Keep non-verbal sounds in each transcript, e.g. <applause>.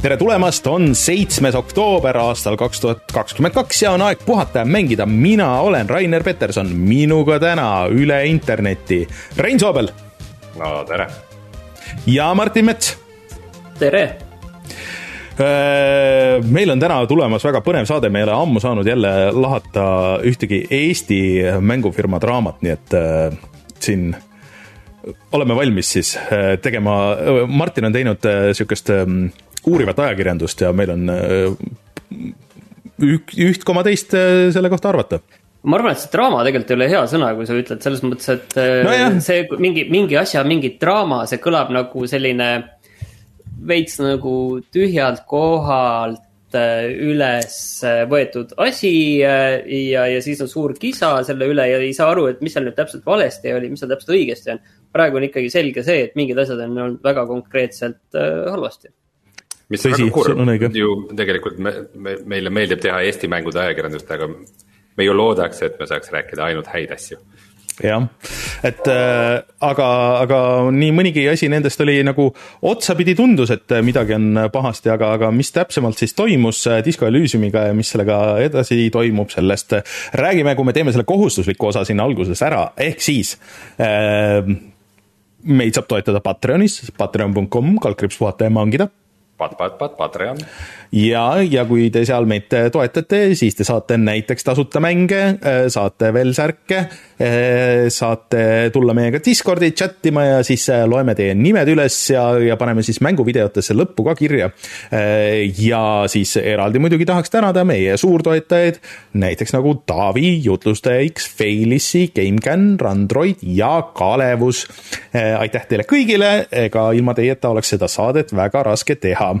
tere tulemast, on seitsmes oktoober aastal kaks tuhat kakskümmend kaks ja on aeg puhata ja mängida. mina olen Rainer Peterson, minuga täna üle interneti Rein Soobel. no tere. ja Martin Mets. tere äh, meil on täna tulemas väga põnev saade, me ei ole ammu saanud jälle lahata ühtegi Eesti mängufirma draamat, nii et äh, siin oleme valmis siis äh, tegema, Martin on teinud niisugust äh, uurivat ajakirjandust ja meil on äh, üht koma teist äh, selle kohta arvata ma arvan, et see draama tegelikult ei ole hea sõna, kui sa ütled selles mõttes, et äh, no jah. see mingi, mingi asja, mingi draama, see kõlab nagu selline veits nagu tühjalt kohalt üles võetud asi ja, ja siis on suur kisa selle üle ja ei saa aru, et mis seal nüüd täpselt valesti oli, mis seal täpselt õigesti on. praegu on ikkagi selge see, et mingid asjad on olnud väga konkreetselt halvasti mis on väga kurb, ju tegelikult me, me, meile meeldib teha Eesti mängude ajakirjandust, aga me ju loodaks, et me saaks rääkida ainult häid asju. Jah, et äh, aga, aga nii mõnigi asi nendest oli nagu otsapidi tundus, et midagi on pahasti, aga, aga mis täpsemalt siis toimus äh, Disco Elysiumiga ja mis sellega edasi toimub, sellest räägime, kui me teeme selle kohustusliku osa sinna alguses ära, ehk siis äh, meid saab toetada Patreonis, patreon.com, kaldkriips puhata ja mangida Pat, pat, pat, Patreon. Ja, ja kui te seal meid toetate, siis te saate näiteks tasuta mänge, saate veel särke, saate tulla meiega Discordi chat ima ja siis loeme teie nimed üles ja, ja paneme siis mänguvideotesse lõppu ka kirja. ja siis eraldi muidugi tahaks tänada meie suurtoetajaid, näiteks nagu Taavi, jutlustaja X, Failissi, GameCAN, Randroid ja Kalevus. aitäh teile kõigile, ega ilma teieta oleks seda saadet väga raske teha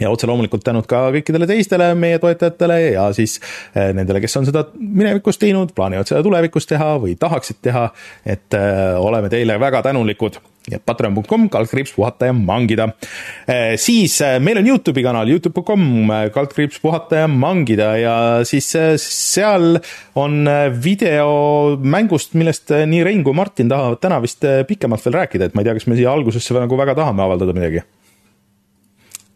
ja otse loomulikult tänud ka kõikidele teistele meie toetajatele ja siis eh, nendele, kes on seda minevikus teinud, plaanivad seda tulevikus teha või tahaksid teha, et eh, oleme teile väga tänulikud ja patreon.com, kaldkriips puhata ja mangida. Eh, siis meil on Youtube'i kanal, Youtube.com, kaldkriips puhata ja mangida. Ja siis seal on video mängust, millest nii Rein kui Martin tahavad täna vist pikemalt veel rääkida, et ma ei tea, kas me siia algusesse nagu väga tahame avaldada midagi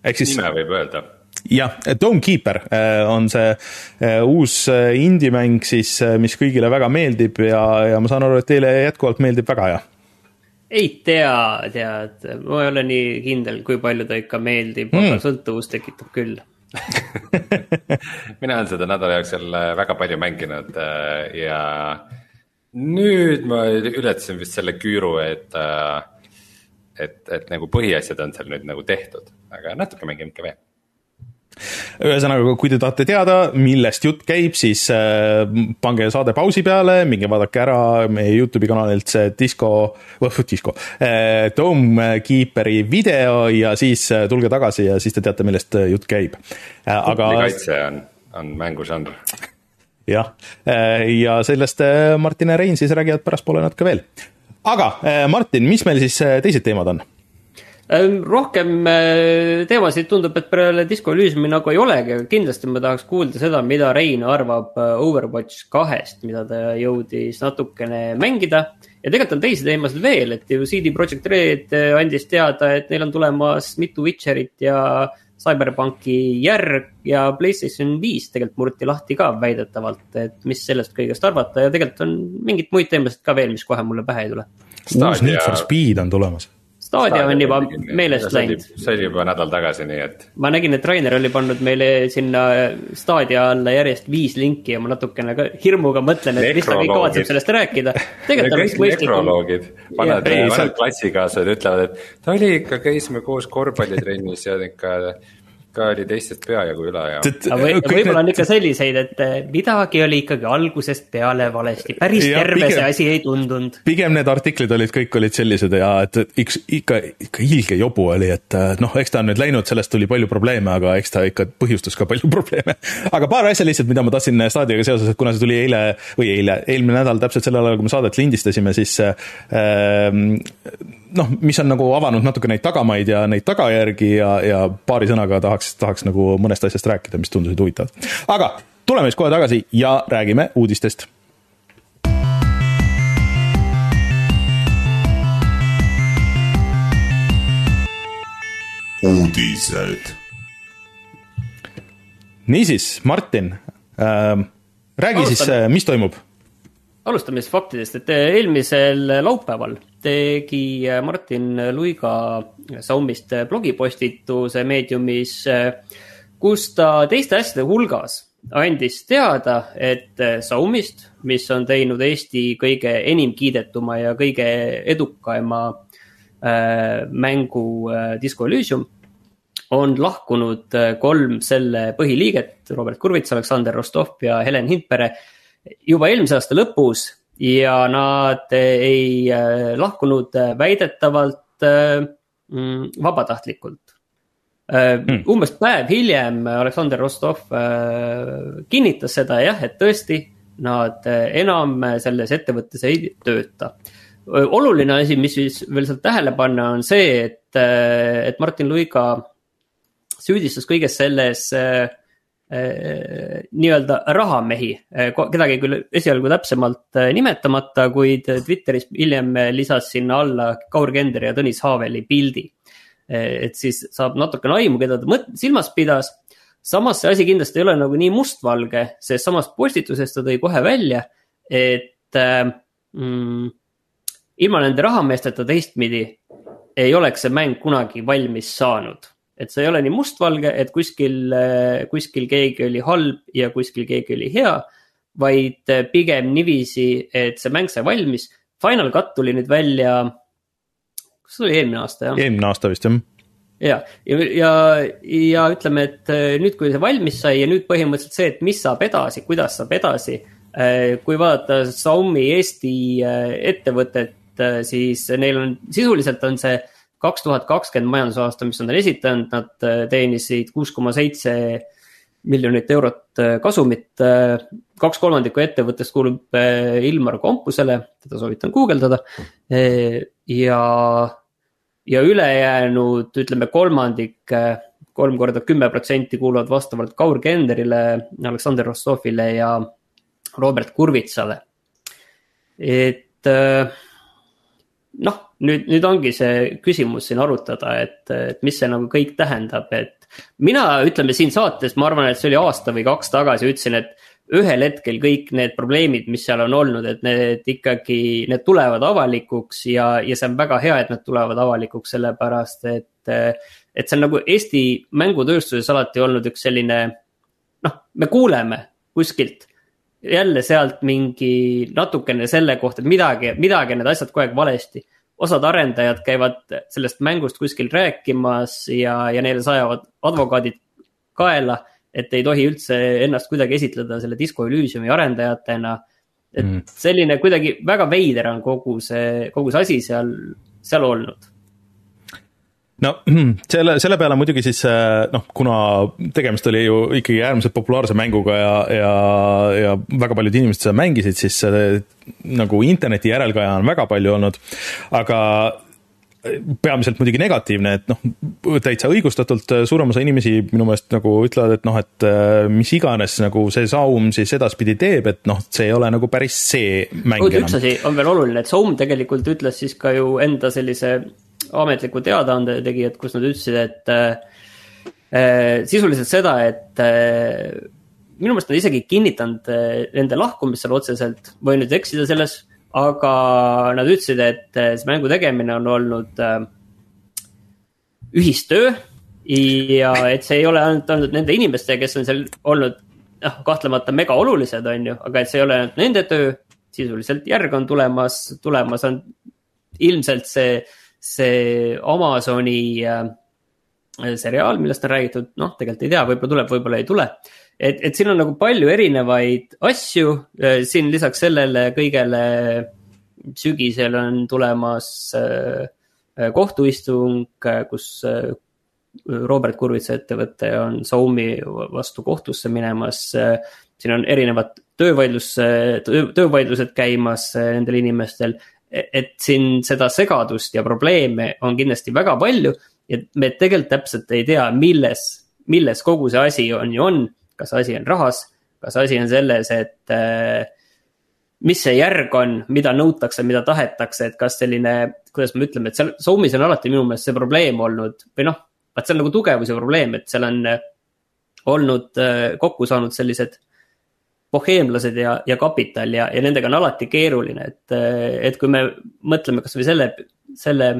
ehk siis. nime võib öelda jah, Domekeeper äh, on see äh, uus äh, indie-mäng siis, mis kõigile väga meeldib ja, ja ma saan aru, et teile jätkuvalt meeldib väga, jah? ei tea, tead, ma ei ole nii kindel, kui palju ta ikka meeldib mm., aga sõltuvus tekitab küll <laughs> mina olen seda nädala jooksul väga palju mänginud ja nüüd ma ületasin vist selle küüru, et et, et nagu põhiasjad on seal nüüd nagu tehtud, aga natuke mängime ikka veel ühesõnaga, kui te tahate teada, millest jutt käib, siis äh, pange saade pausi peale, minge vaadake ära meie Youtube'i kanalilt see Disco, Disco äh,, Domekeeperi video ja siis äh, tulge tagasi ja siis te teate, millest jutt käib aga. kaitse on, on mängužanr jah, ja sellest Martin ja Rein siis räägivad pärastpoole natuke veel aga Martin, mis meil siis teised teemad on? Ähm, rohkem äh, teemasid tundub, et peale Disco Elysiumi nagu ei olegi, aga kindlasti ma tahaks kuulda seda, mida Rein arvab Overwatch kahest, mida ta jõudis natukene mängida. ja tegelikult on teisi teemasid veel, et ju CD Projekt Red andis teada, et neil on tulemas mitu Witcherit ja CyberPunki järg ja PlayStation viis tegelikult murti lahti ka väidetavalt, et mis sellest kõigest arvata ja tegelikult on mingeid muid teemasid ka veel, mis kohe mulle pähe ei tule. uus Need for Speed on tulemas Stadia on juba meelest läinud. see oli juba nädal tagasi, nii et. ma nägin, et Rainer oli pannud meile sinna Stadia alla järjest viis linki ja ma natukene ka hirmuga mõtlen, et mis ta kõik kavatseb sellest rääkida. tegelikult on vist mõistlikum. nekroloogid, vanad, vanad klassikaaslased ütlevad, et ta oli ikka, käisime koos korvpallitrennis ja ikka ka oli teistest peajagu üle ja. võib-olla on ikka selliseid, et eh, midagi oli ikkagi algusest peale valesti, päris ja, terve pigem, see asi ei tundunud. pigem need artiklid olid, kõik olid sellised ja et üks ikka, ikka ilge jobu oli, et eh, noh, eks ta on nüüd läinud, sellest tuli palju probleeme, aga eks ta ikka põhjustas ka palju <laughs> probleeme. aga paar asja lihtsalt, mida ma tahtsin staadiaga seoses, et kuna see tuli eile või eile, eelmine nädal täpselt sellel ajal, kui me saadet lindistasime, siis äh, noh, mis on nagu avanud natuke neid tagamaid ja neid tagajärgi ja, ja paari sõnaga tahaks, tahaks nagu mõnest asjast rääkida, mis tundusid huvitavad. aga tuleme siis kohe tagasi ja räägime uudistest. uudised niisiis, Martin äh,, räägi Alustame. siis, mis toimub? alustame siis faktidest, et eelmisel laupäeval tegi Martin Luiga Saumist blogipostituse meediumis, kus ta teiste asjade hulgas andis teada, et Saumist, mis on teinud Eesti kõige enim kiidetuma ja kõige edukama äh, mängu äh, Disco Elysium, on lahkunud kolm selle põhiliiget, Robert Kurvits, Aleksander Rostov ja Helen Hindpere juba eelmise aasta lõpus ja nad ei äh, lahkunud äh, väidetavalt äh, mm, vabatahtlikult mm.. umbes päev hiljem Aleksander Rostov kinnitas seda jah, et tõesti, nad enam selles ettevõttes ei tööta. oluline asi, mis siis veel sealt tähele panna, on see, et, et Martin Luiga süüdistas kõiges selles Äh, nii-öelda rahamehi, äh, kedagi küll esialgu täpsemalt äh, nimetamata, kuid Twitteris hiljem lisas sinna alla Kaur Kender ja Tõnis Haaveli pildi. et siis saab natukene aimu, keda ta mõt-, silmas pidas. samas see asi kindlasti ei ole nagu nii mustvalge, sest samast postitusest ta tõi kohe välja, et mm, ilma nende rahameesteta teistpidi ei oleks see mäng kunagi valmis saanud et see ei ole nii mustvalge, et kuskil, kuskil keegi oli halb ja kuskil keegi oli hea. vaid pigem niiviisi, et see mäng sai valmis. Final Cut tuli nüüd välja, kas see oli eelmine aasta jah? eelmine aasta vist jah ja, ja, ja, ja ütleme, et nüüd, kui see valmis sai ja nüüd põhimõtteliselt see, et mis saab edasi, kuidas saab edasi. kui vaadata Xiaomi Eesti ettevõtet, siis neil on, sisuliselt on see kaks tuhat kakskümmend majandusaasta, mis nad on esitanud, nad äh, teenisid kuus koma seitse miljonit eurot äh, kasumit. Äh, kaks kolmandikku ettevõttest kuulub Ilmar Kompusele, teda soovitan guugeldada. ja, ja ülejäänud, ütleme kolmandik, kolm korda kümme protsenti kuuluvad vastavalt Kaur Kenderile, Aleksander Rostovile ja Robert Kurvitsale. et noh, nüüd, nüüd ongi see küsimus siin arutada, et, et mis see nagu kõik tähendab, et. mina, ütleme siin saates, ma arvan, et see oli aasta või kaks tagasi, ütlesin, et ühel hetkel kõik need probleemid, mis seal on olnud, et need ikkagi, need tulevad avalikuks ja, ja see on väga hea, et need tulevad avalikuks, sellepärast et. et see on nagu Eesti mängutööstuses alati olnud üks selline, noh, me kuuleme kuskilt jälle sealt mingi natukene selle kohta, et midagi, midagi need asjad kogu aeg valesti. Osad arendajad käivad sellest mängust kuskil rääkimas ja, ja neile sajavad advokaadid kaela, et ei tohi üldse ennast kuidagi esitleda selle Disco Elysiumi arendajatena. et mm. selline kuidagi väga veider on kogu see, kogu see asi seal, seal olnud no <clears throat> selle, selle peale muidugi siis äh, noh, kuna tegemist oli ju ikkagi äärmiselt populaarse mänguga ja, ja, ja väga paljud inimesed seda mängisid, siis nagu interneti järelkaja on väga palju olnud, aga peamiselt muidugi negatiivne, et noh, täitsa õigustatult suurem osa inimesi minu meelest nagu ütlevad, et noh, et äh, mis iganes nagu see Saum siis edaspidi teeb, et noh, see ei ole nagu päris see mäng enam. üks asi on veel oluline, et Saum tegelikult ütles siis ka ju enda sellise ametliku teadaande tegijad, kus nad ütlesid, et äh, sisuliselt seda, et äh, minu meelest nad isegi ei kinnitanud äh, nende lahkumist seal otseselt, võin nüüd eksida selles, aga nad ütlesid, et äh, see mängu tegemine on olnud äh, ühistöö ja et see ei ole ainult olnud nende inimeste, kes on seal olnud noh, kahtlemata mega olulised, on ju, aga et see ei ole ainult nende töö, sisuliselt järg on tulemas, tulemas on ilmselt see see Amazoni äh, seriaal, millest on räägitud, noh, tegelikult ei tea, võib-olla tuleb, võib-olla ei tule. et, et siin on nagu palju erinevaid asju, äh, siin lisaks sellele kõigele sügisel on tulemas äh, kohtuistung, kus Robert Kurvitsa ettevõte on Soumi vastu kohtusse minemas. siin on erinevad töövaidlus, töövaidlused käimas nendel inimestel et siin seda segadust ja probleeme on kindlasti väga palju. ja me tegelikult täpselt ei tea, milles, milles kogu see asi on ju on. kas asi on rahas, kas asi on selles, et äh, mis see järg on, mida nõutakse, mida tahetakse, et kas selline, kuidas me ütleme, et seal Zoomis on alati minu meelest see probleem olnud või noh, vaat see on nagu tugevus ja probleem, et seal on olnud kokku saanud sellised boheemlased ja, ja kapital ja, ja nendega on alati keeruline, et, et kui me mõtleme kasvõi selle, selle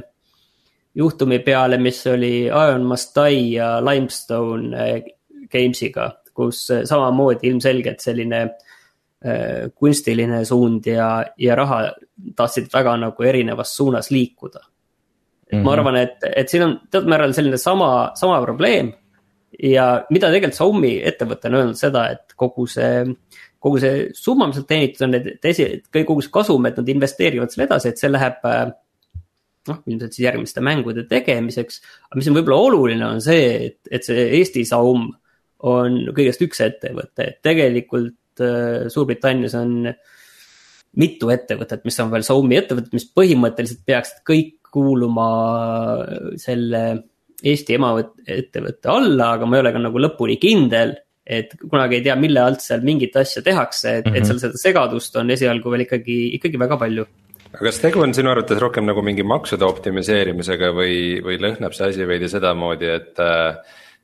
juhtumi peale, mis oli Iron Mastai ja Limestone Games'iga, kus samamoodi ilmselgelt selline äh, kunstiline suund ja, ja raha tahtsid väga nagu erinevas suunas liikuda. Mm -hmm. ma mhm. arvan, et, et siin on teatud määral selline sama, sama probleem ja mida tegelikult Xiaomi ettevõte on öelnud seda, et kogu see, kogu see summa, mis nad teenitud on, et esi, kogu see kasum, et nad investeerivad selle edasi, et see läheb noh, ilmselt siis järgmiste mängude tegemiseks. aga mis on võib-olla oluline, on see, et, et see Eesti Saum on kõigest üks ettevõte, et tegelikult äh, Suurbritannias on mitu ettevõtet, mis on veel Saumi ettevõtted, mis põhimõtteliselt peaksid kõik kuuluma selle Eesti emaettevõtte alla, aga ma ei ole ka nagu lõpuni kindel. Et kunagi ei tea, mille alt seal mingit asja tehakse, et mm, -hmm. et mhm. seal seda segadust on esialgu veel ikkagi, ikkagi väga palju aga kas tegu on sinu arvates rohkem nagu mingi maksude optimiseerimisega või, või lõhnab see asi veidi sedamoodi, et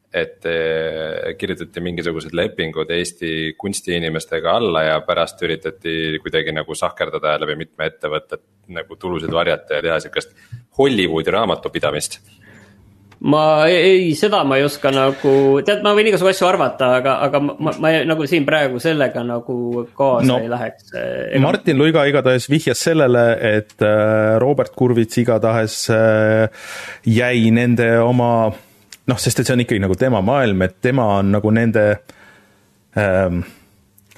et äh, kirjutati mingisugused lepingud Eesti kunstiinimestega alla ja pärast üritati kuidagi nagu sahkerdada läbi mitme ettevõtte nagu tulusid varjata ja teha sihukest Hollywoodi raamatupidamist ma ei, seda ma ei oska nagu, tead, ma võin igasugu asju arvata, aga, aga ma, ma, ma nagu siin praegu sellega nagu kaasa no, ei läheks ega.... Martin Luiga igatahes vihjas sellele, et äh, Robert Kurvits igatahes äh, jäi nende oma noh, sest et see on ikkagi nagu tema maailm, et tema on nagu nende ähm,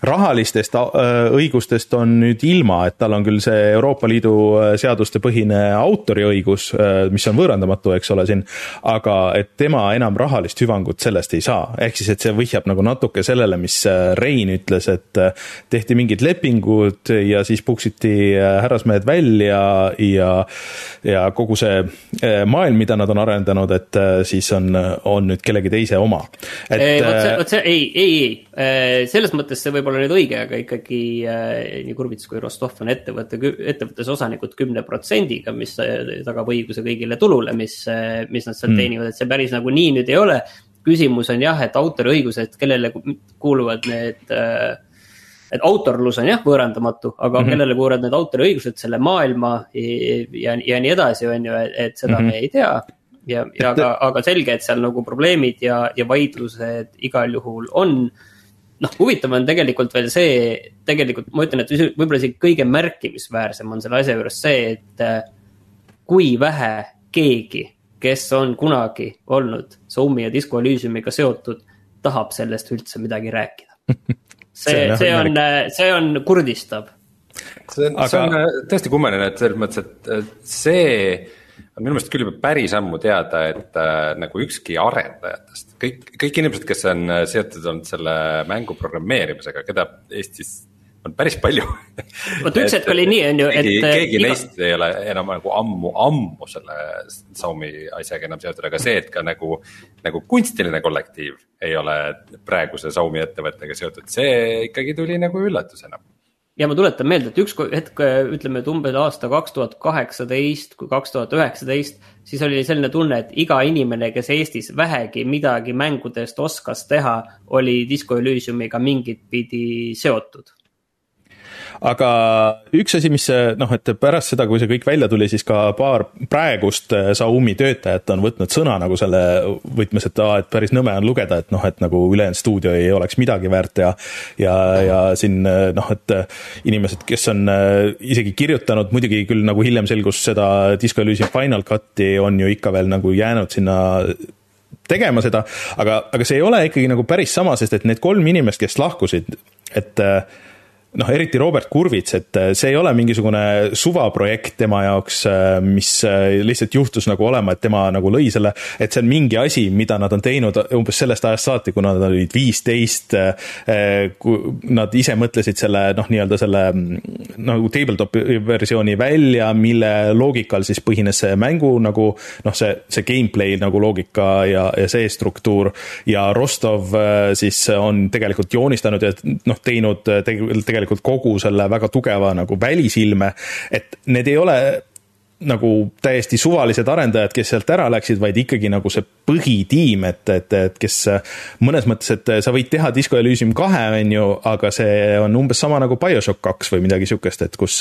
rahalistest äh, õigustest on nüüd ilma, et tal on küll see Euroopa Liidu äh, seaduste põhine autoriõigus, äh, mis on võõrandamatu, eks ole, siin, aga et tema enam rahalist hüvangut sellest ei saa. ehk siis, et see vihjab nagu natuke sellele, mis Rein ütles, et tehti mingid lepingud ja siis puksiti härrasmehed välja ja, ja kogu see maailm, mida nad on arendanud, et siis on, on nüüd kellegi teise oma. et vot see, vot see, ei, ei, ei, selles mõttes see võib olla nüüd õige, aga ikkagi äh, nii Kurbits kui Rostov on ettevõtte, ettevõttes osanikud kümne protsendiga, mis äh, tagab õiguse kõigile tulule, mis, äh, mis nad sealt mm. teenivad, et see päris nagu nii nüüd ei ole. küsimus on jah, et autoriõigused, kellele kuuluvad need et autorlus on jah võõrandamatu, aga mm -hmm. kellele kuuluvad need autoriõigused, selle maailma ja, ja, ja nii edasi, on ju, et seda mm -hmm. me ei tea. ja, ja aga, aga selge, et seal nagu probleemid ja, ja vaidlused igal juhul on noh, huvitav on tegelikult veel see, tegelikult ma ütlen, et võib-olla isegi kõige märkimisväärsem on selle asja juures see, et äh, kui vähe keegi, kes on kunagi olnud Zoomi ja Disco Elysiumiga seotud, tahab sellest üldse midagi rääkida. <laughs> see, see on, see on kurdistav. see on Aga..., see on äh, tõesti kummaline, et selles mõttes, et see minu meelest küll juba päris ammu teada, et äh, nagu ükski arendajatest, kõik, kõik inimesed, kes on äh, seotud olnud selle mängu programmeerimisega, keda Eestis on päris palju vot üks hetk oli nii, on ju, et. keegi, keegi iga... neist ei ole enam nagu ammu, ammu selle Xiaomi asjaga enam seotud, aga see, et ka nagu, nagu kunstiline kollektiiv ei ole praeguse Xiaomi ettevõttega seotud, see ikkagi tuli nagu üllatusena ja ma tuletan meelde, et üks hetk, ütleme, et umbes aasta kaks tuhat kaheksateist kui kaks tuhat üheksateist, siis oli selline tunne, et iga inimene, kes Eestis vähegi midagi mängudest oskas teha, oli Disco Elysiumiga mingit pidi seotud aga üks asi, mis noh, et pärast seda, kui see kõik välja tuli, siis ka paar praegust äh, Xiaomi töötajat on võtnud sõna nagu selle võtmes, et aa, et päris nõme on lugeda, et noh, et nagu ülejäänud stuudio ei oleks midagi väärt ja ja, ja siin äh, noh, et äh, inimesed, kes on isegi kirjutanud, muidugi küll nagu hiljem selgus seda Disco Elysium Final Cut'i on ju ikka veel nagu jäänud sinna tegema seda, aga, aga see ei ole ikkagi nagu päris sama, sest et need kolm inimest, kes lahkusid, et äh, noh, eriti Robert Kurvits, et äh, see ei ole mingisugune suvaprojekt tema jaoks, äh, mis äh, lihtsalt juhtus nagu olema, et tema nagu lõi selle, et see on mingi asi, mida nad on teinud umbes sellest ajast saati, kui nad olid viisteist. Nad ise mõtlesid selle noh, nii-öelda selle mm, nagu tabletopi versiooni välja, mille loogikal siis põhines see mängu nagu noh, see, see gameplay nagu loogika ja, ja see struktuur. ja Rostov siis on tegelikult joonistanud ja noh, teinud tegelikult tegelikult kogu selle väga tugeva nagu välisilme, et need ei ole nagu täiesti suvalised arendajad, kes sealt ära läksid, vaid ikkagi nagu see põhitiim, et, et, et kes mõnes mõttes, et sa võid teha Disco Elysium kahe, on ju, aga see on umbes sama nagu BioShock kaks või midagi sihukest, et kus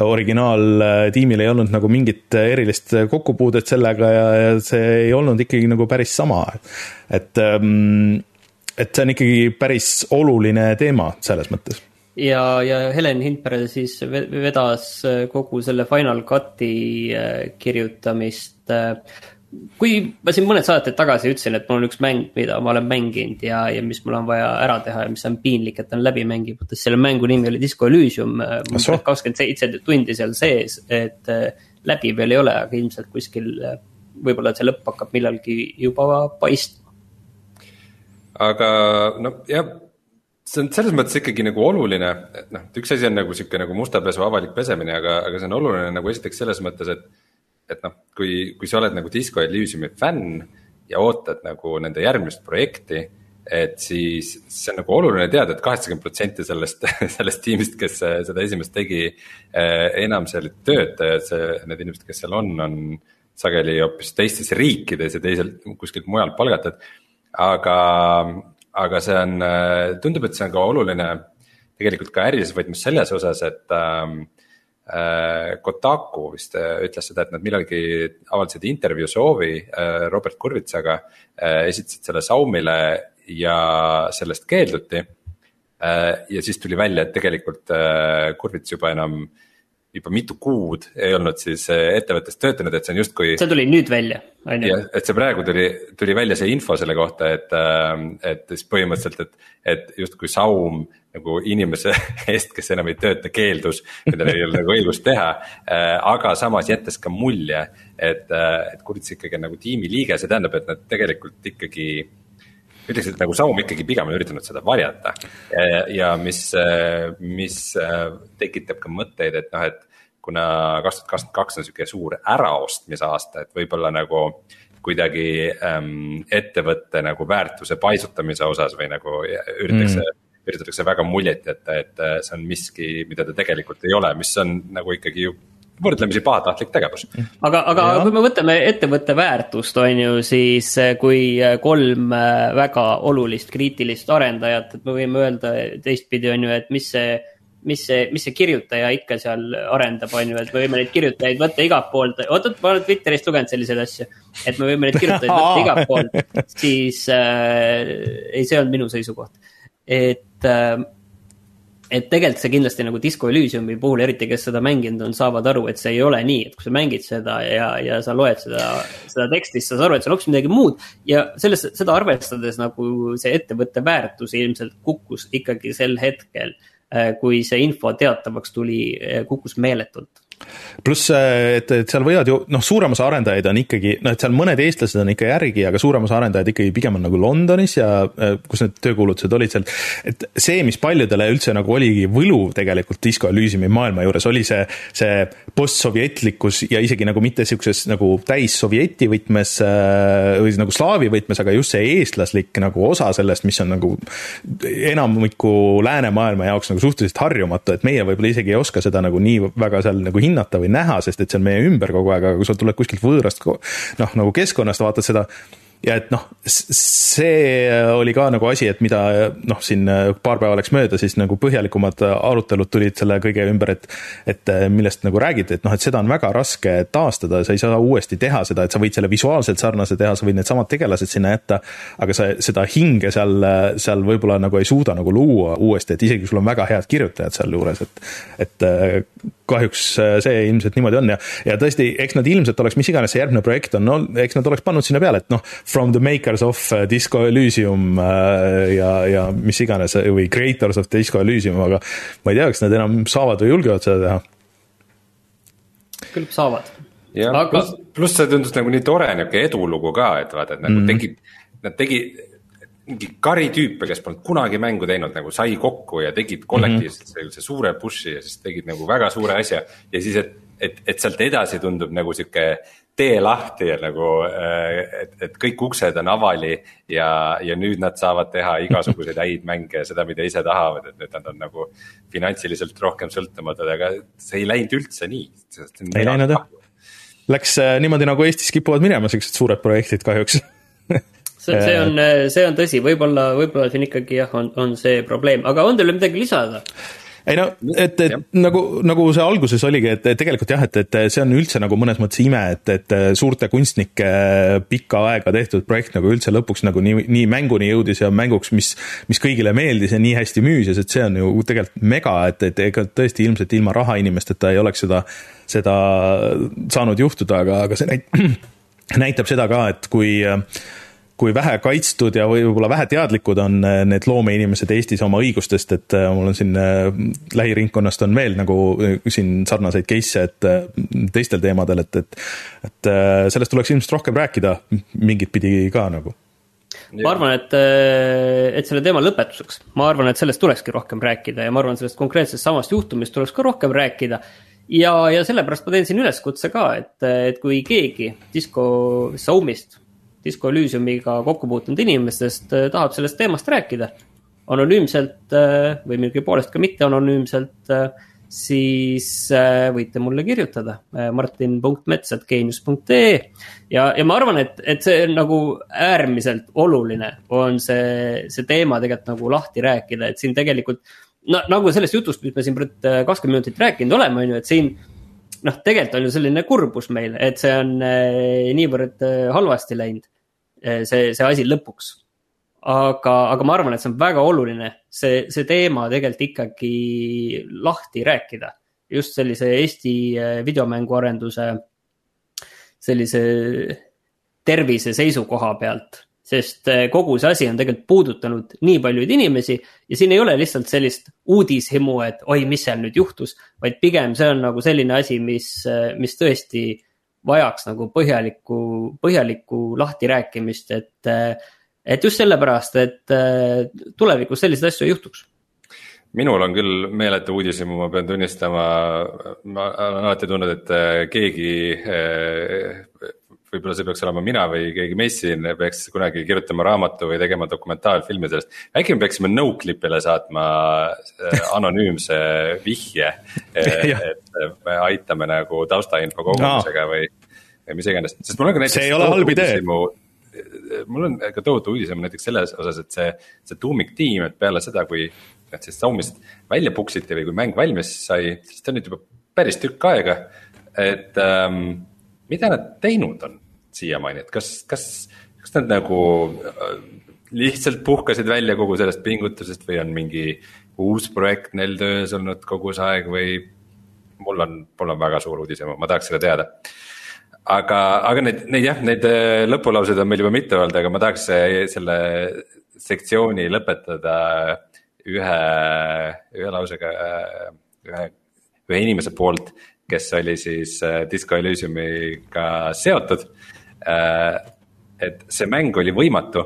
originaaltiimil ei olnud nagu mingit erilist kokkupuudet sellega ja, ja see ei olnud ikkagi nagu päris sama. et, ähm, et see on ikkagi päris oluline teema selles mõttes ja, ja Helen Hindberg siis vedas äh, kogu selle Final Cut'i äh, kirjutamist. Äh, kui ma siin mõned saated tagasi ütlesin, et mul on üks mäng, mida ma olen mänginud ja, ja mis mul on vaja ära teha ja mis on piinlik, et on läbi mängimata, selle mängu nimi oli Disco Elysium. kakskümmend seitse tundi seal sees, et läbi veel ei ole, aga ilmselt kuskil võib-olla see lõpp hakkab millalgi juba paistma. aga noh, jah see on selles mõttes ikkagi nagu oluline, et noh, üks asi on nagu sihuke nagu musta pesu avalik pesemine, aga, aga see on oluline nagu esiteks selles mõttes, et. et noh, kui, kui sa oled nagu Disco Elysiumi fänn ja ootad nagu nende järgmist projekti. et siis see on nagu oluline teada et, et kaheksakümmend protsenti sellest, <laughs> sellest tiimist, kes seda esimest tegi. Eh, enam seal ei tööta ja see, need inimesed, kes seal on, on sageli hoopis teistes riikides ja teisel kuskilt mujalt palgatud. aga aga see on, äh, tundub, et see on ka oluline tegelikult ka ärilises võtmes selles osas, et ähm, äh, Kotaku vist äh, ütles seda, et nad millalgi avaldasid intervjuu soovi äh, Robert Kurvitsaga äh,, esitasid selle Saumile ja sellest keelduti äh,. ja siis tuli välja, et tegelikult äh, Kurvits juba enam äh, juba mitu kuud ei olnud siis äh, ettevõttes töötanud, et see on justkui. see tuli nüüd välja, on ju? et see praegu tuli, tuli välja see info selle kohta, et, äh, et siis põhimõtteliselt, et, et justkui Saum nagu inimese <laughs> eest, kes enam ei tööta, keeldus, tal ei ole nagu õigust teha. Äh, aga samas jättes ka mulje, et, et Kurts ikkagi on nagu tiimiliige, see tähendab, et nad tegelikult ikkagi ütleks, et nagu Saum ikkagi pigem on üritanud seda varjata. Ja, ja mis, mis tekitab ka mõtteid, et noh, et kuna kaks tuhat kakskümmend kaks on sihuke suur äraostmise aasta, et võib-olla nagu kuidagi ähm, ettevõtte nagu väärtuse paisutamise osas või nagu üritatakse mm. üritatakse väga muljet jätta, et see on miski, mida ta tegelikult ei ole, mis on nagu ikkagi ju võrdlemisi pahatahtlik tegevus. aga, aga ja. kui me võtame ettevõtte väärtust, on ju, siis eh, kui eh, kolm eh, väga olulist kriitilist arendajat, et me võime öelda teistpidi, on ju, et mis see mis see, mis see kirjutaja ikka seal arendab, on ju, et me võime neid kirjutajaid võtta igalt poolt, oot, oot, ma olen Twitterist lugenud selliseid asju. et me võime neid kirjutajaid võtta <laughs> igalt poolt, siis äh, ei, see on minu seisukoht. et äh, et tegelikult see kindlasti nagu Disco Elysiumi puhul, eriti kes seda mänginud on, saavad aru, et see ei ole nii, et kui sa mängid seda ja, ja sa loed seda, seda teksti, siis sa saad aru, et see on hoopis midagi muud. ja sellest, seda arvestades nagu see ettevõtte väärtus ilmselt kukkus ikkagi sel hetkel, eh, kui see info teatavaks tuli, eh, kukkus meeletult pluss, et, et seal võivad ju noh, suurem osa arendajaid on ikkagi noh, et seal mõned eestlased on ikka järgi, aga suurem osa arendajaid ikkagi pigem on nagu Londonis ja äh, kus need töökuulutused olid seal. et see, mis paljudele üldse nagu oligi võlu tegelikult Disco Elysiumi maailma juures, oli see, see postsovjetlikkus ja isegi nagu mitte sihukeses nagu täis sovjeti võtmes äh, või nagu slaavi võtmes, aga just see eestlaslik nagu osa sellest, mis on nagu enamiku läänemaailma jaoks nagu suhteliselt harjumatu, et meie võib-olla isegi ei oska seda nagu nii väga seal nagu hinnata või näha, sest et see on meie ümber kogu aeg, aga kui sa tuled kuskilt võõrast noh, nagu keskkonnast, vaatad seda ja et noh, see oli ka nagu asi, et mida noh, siin paar päeva läks mööda, siis nagu põhjalikumad arutelud tulid selle kõige ümber, et et millest nagu räägiti, et noh, et seda on väga raske taastada, sa ei saa uuesti teha seda, et sa võid selle visuaalselt sarnase teha, sa võid needsamad tegelased sinna jätta, aga sa seda hinge seal, seal võib-olla nagu ei suuda nagu luua uuesti, et isegi kui sul on väga head kirjutajad sealjuures, et et kahjuks see ilmselt niimoodi on ja, ja tõesti, eks nad ilmselt oleks, mis iganes see järgmine projekt on, no eks nad oleks pannud sinna peale, et noh, from the makers of uh, Disco Elysium äh, ja, ja mis iganes või creators of Disco Elysium, aga ma ei tea, kas nad enam saavad või julgevad seda teha. küll saavad. aga..., pluss, pluss see tundus nagu nii tore niisugune edulugu ka, et vaata, et nagu mm. tegid, nad tegid mingi kari tüüpe, kes polnud kunagi mängu teinud, nagu sai kokku ja tegid kollektiivselt mm -hmm. sellise suure push'i ja siis tegid nagu väga suure asja. ja siis, et, et, et sealt edasi tundub nagu sihuke tee lahti ja nagu, äh, et, et kõik uksed on avali ja, ja nüüd nad saavad teha igasuguseid häid <laughs> mänge ja seda, mida ise tahavad, et nüüd nad on nagu finantsiliselt rohkem sõltumatud, aga see ei läinud üldse nii. ei läinud jah läks äh, niimoodi, nagu Eestis kipuvad minema siuksed suured projektid kahjuks <laughs> see, see on, see on tõsi, võib-olla, võib-olla siin ikkagi jah, on, on see probleem, aga on teil midagi lisada? ei no, et, et ja. nagu, nagu see alguses oligi, et tegelikult jah, et, et see on üldse nagu mõnes mõttes ime, et, et suurte kunstnike pikka aega tehtud projekt nagu üldse lõpuks nagu nii, nii mänguni jõudis ja mänguks, mis, mis kõigile meeldis ja nii hästi müüs ja et see on ju tegelikult mega, et, et ega tõesti ilmselt ilma rahainimesteta ei oleks seda, seda saanud juhtuda, aga, aga see näit-, <clears throat> näitab seda ka, et kui äh, kui vähe kaitstud ja võib-olla vähe teadlikud on äh, need loomeinimesed Eestis oma õigustest, et äh, mul on siin äh, lähiringkonnast on veel nagu siin sarnaseid case'e, et teistel teemadel, et, et, et sellest tuleks ilmselt rohkem rääkida mingit pidi ka nagu ma arvan, et, et selle teema lõpetuseks, ma arvan, et sellest tulekski rohkem rääkida ja ma arvan, sellest konkreetsest samast juhtumist tuleks ka rohkem rääkida. ja, ja sellepärast ma teen siin üleskutse ka, et, et kui keegi Disco Soumist Disco Elysiumiga kokku puutunud inimestest äh, tahab sellest teemast rääkida anonüümselt äh, või mingi poolest ka mitte anonüümselt, äh, siis võite mulle kirjutada martin.mets.geenius.ee ja, ja ma arvan, et, et see on nagu äärmiselt oluline, on see, see teema tegelikult nagu lahti rääkida, et siin tegelikult no nagu sellest jutust, mis me siin kakskümmend minutit rääkinud oleme, on ju, et siin noh, tegelikult on ju selline kurbus meil, et see on niivõrd halvasti läinud. Eh, see, see asi lõpuks. aga, aga ma arvan, et see on väga oluline, see, see teema tegelikult ikkagi lahti rääkida. just sellise Eesti eh, videomänguarenduse sellise tervise seisukoha pealt sest eh, kogu see asi on tegelikult puudutanud nii paljuid inimesi ja siin ei ole lihtsalt sellist uudishimu, et oi, mis seal nüüd juhtus, vaid pigem see on nagu selline asi, mis, mis tõesti vajaks nagu põhjalikku, põhjalikku lahtirääkimist, et, et just sellepärast, et tulevikus selliseid asju ei juhtuks. Minul on küll meeletu uudishimu, ma pean tunnistama, ma olen alati tundnud, et keegi võib-olla see peaks olema mina või keegi meist siin peaks kunagi kirjutama raamatu või tegema dokumentaalfilmi sellest. äkki me peaksime Noclipile saatma äh, anonüümse vihje <laughs> et me aitame nagu taustainfo kogumisega või, või mis iganes, sest mul on ka näiteks. see ei ole halb idee mul on ka tohutu uudisem näiteks selles osas, et see, see tuumiktiim, et peale seda, kui nad sellest saumist välja puksiti või kui mäng valmis sai, siis ta on nüüd juba päris tükk aega, et ähm, mida nad teinud on? Siiamaani, et kas, kas, kas nad nagu äh, lihtsalt puhkasid välja kogu sellest pingutusest või on mingi uus projekt neil töös olnud kogu see aeg või mul on, mul on väga suur uudishimu, ma tahaks seda teada. aga, aga neid, neid jah, neid äh, lõpulauseid on meil juba mitu olnud, aga ma tahaks äh, selle sektsiooni lõpetada ühe, ühe lausega, ühe, ühe inimese poolt, kes oli siis Disco Elysiumiga seotud et see mäng oli võimatu,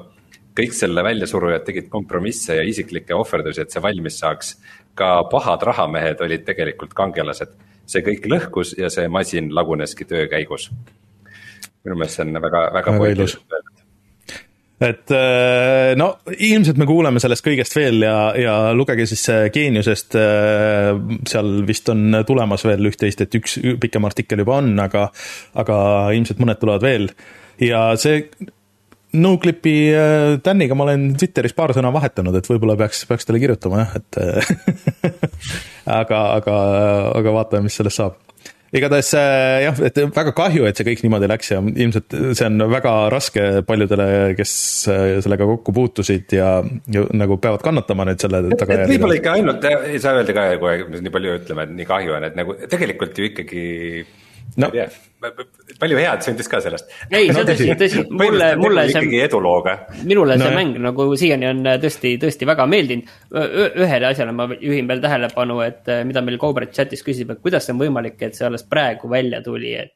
kõik selle väljasurujad tegid kompromisse ja isiklikke ohverdusi, et see valmis saaks. ka pahad rahamehed olid tegelikult kangelased, see kõik lõhkus ja see masin laguneski töö käigus. minu meelest see on väga, väga, väga ilus et äh, no ilmselt me kuuleme sellest kõigest veel ja, ja lugege siis Geeniusest, äh, seal vist on tulemas veel üht-teist, et üks pikem artikkel juba on, aga, aga ilmselt mõned tulevad veel. ja see Noclipi äh, Daniga ma olen Twitteris paar sõna vahetanud, et võib-olla peaks, peaks talle kirjutama jah, et <laughs> aga, aga, aga vaatame, mis sellest saab igatahes äh, jah, et väga kahju, et see kõik niimoodi läks ja ilmselt see on väga raske paljudele, kes äh, sellega kokku puutusid ja, ja nagu peavad kannatama nüüd selle tagajärjel. võib-olla ikka ainult, ei saa öelda ka kogu aeg, nii palju ütleme, et nii kahju on, et nagu tegelikult ju ikkagi no. ei tea, palju head sündis ka sellest. ei, <laughs> see on tõsi, tõsi, mulle, mulle see. ikkagi edulooga. minule no, see mäng nagu siiani on äh, tõesti, tõesti väga meeldinud. ühele asjale ma juhin veel tähelepanu, et äh, mida meil Cobra chatis küsib, et kuidas see on võimalik, et see alles praegu välja tuli, et.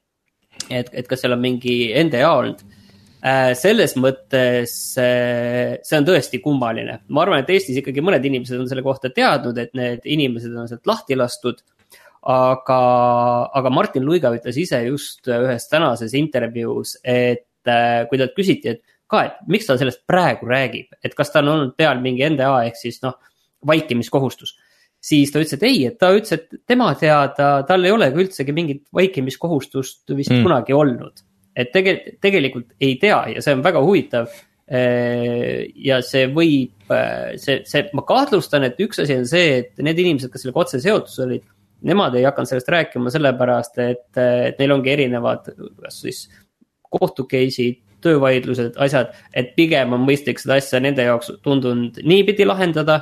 et, et kas seal on mingi NDA olnud äh, selles mõttes see on tõesti kummaline, ma arvan, et Eestis ikkagi mõned inimesed on selle kohta teadnud, et need inimesed on sealt lahti lastud aga, aga Martin Luiga ütles ise just ühes tänases intervjuus, et äh, kui talt küsiti, et ka, et miks ta sellest praegu räägib, et kas tal on olnud peal mingi NDA ehk siis noh, vaikimiskohustus. siis ta ütles, et ei, et ta ütles, et tema teada tal ei ole ka üldsegi mingit vaikimiskohustust vist mm. kunagi olnud. et tege-, tegelikult ei tea ja see on väga huvitav Äh, ja see võib, äh, see, see, ma kahtlustan, et üks asi on see, et need inimesed, kes sellega otse seotud olid, nemad ei hakanud sellest rääkima sellepärast, et, et neil ongi erinevad, kas siis kohtu case'id, töövaidlused, asjad, et pigem on mõistlik seda asja nende jaoks tundunud niipidi lahendada.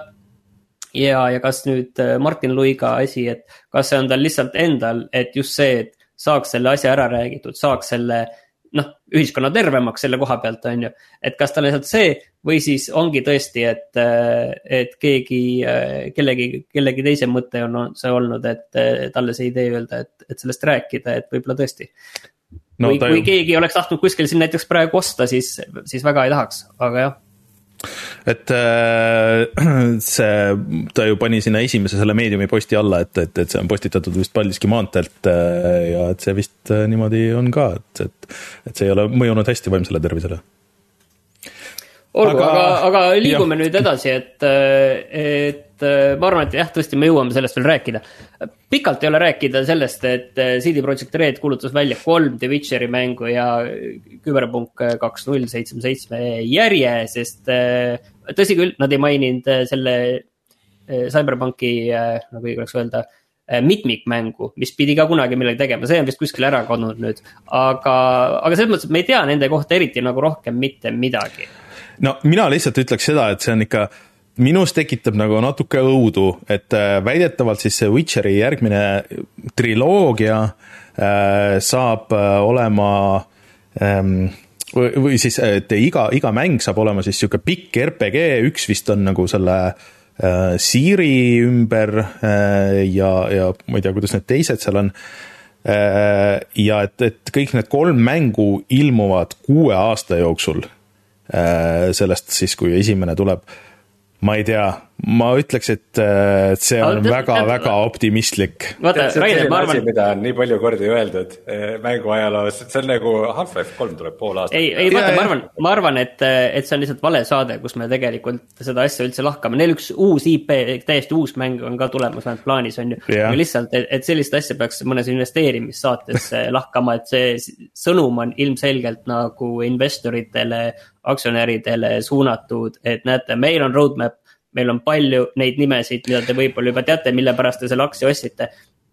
ja, ja kas nüüd äh, Martin Luiga asi, et kas see on tal lihtsalt endal, et just see, et saaks selle asja ära räägitud, saaks selle noh, ühiskonna tervemaks selle koha pealt, on ju. et kas ta lihtsalt see või siis ongi tõesti, et, et keegi, kellegi, kellegi teise mõte on see olnud, et talle see idee öelda, et, et sellest rääkida, et võib-olla tõesti. No, või kui ju... keegi oleks tahtnud kuskil siin näiteks praegu osta, siis, siis väga ei tahaks, aga jah et äh, <clears throat> see, ta ju pani sinna esimese selle meediumi posti alla, et, et, et see on postitatud vist Paldiski maanteelt äh, ja et see vist äh, niimoodi on ka, et, et, et see ei ole mõjunud hästi vaimsele tervisele olgu, aga, aga, aga liigume jah. nüüd edasi, et, et ma arvan, et jah, tõesti, me jõuame sellest veel rääkida. pikalt ei ole rääkida sellest, et CD Projekt Red kuulutas välja kolm The Witcheri mängu ja küberpunk kaks null seitsme seitsme järje, sest tõsi küll, nad ei maininud selle CyberPunki, nagu õigeks öelda mitmikmängu, mis pidi ka kunagi millegagi tegema, see on vist kuskile ära kadunud nüüd. aga, aga selles mõttes, et me ei tea nende kohta eriti nagu rohkem mitte midagi no mina lihtsalt ütleks seda, et see on ikka minus tekitab nagu natuke õudu, et äh, väidetavalt siis see Witcheri järgmine triloogia äh, saab äh, olema ähm, või, siis, et iga, iga mäng saab olema siis niisugune pikk RPG, üks vist on nagu selle Siiri ümber ja, ja ma ei tea, kuidas need teised seal on ja et, et kõik need kolm mängu ilmuvad kuue aasta jooksul sellest siis, kui esimene tuleb. Ma ei tea, ma ütleks, et see on väga-väga optimistlik. vaata, Rainer, ma arvan. mida on nii palju kordi öeldud eh, mänguajaloos, see on nagu Half-Life kolm tuleb pool aastat. ei, ei vaata, ma arvan, ma arvan, et, et see on lihtsalt vale saade, kus me tegelikult seda asja üldse lahkame, neil üks uus IP, täiesti uus mäng on ka tulemas, vähemalt plaanis on ju. aga lihtsalt, et, et sellist asja peaks mõnes investeerimissaates <laughs> lahkama, et see sõnum on ilmselgelt nagu investoritele aktsionäridele suunatud, et näete, meil on roadmap, meil on palju neid nimesid, mida te võib-olla juba teate, mille pärast te selle aktsia ostsite.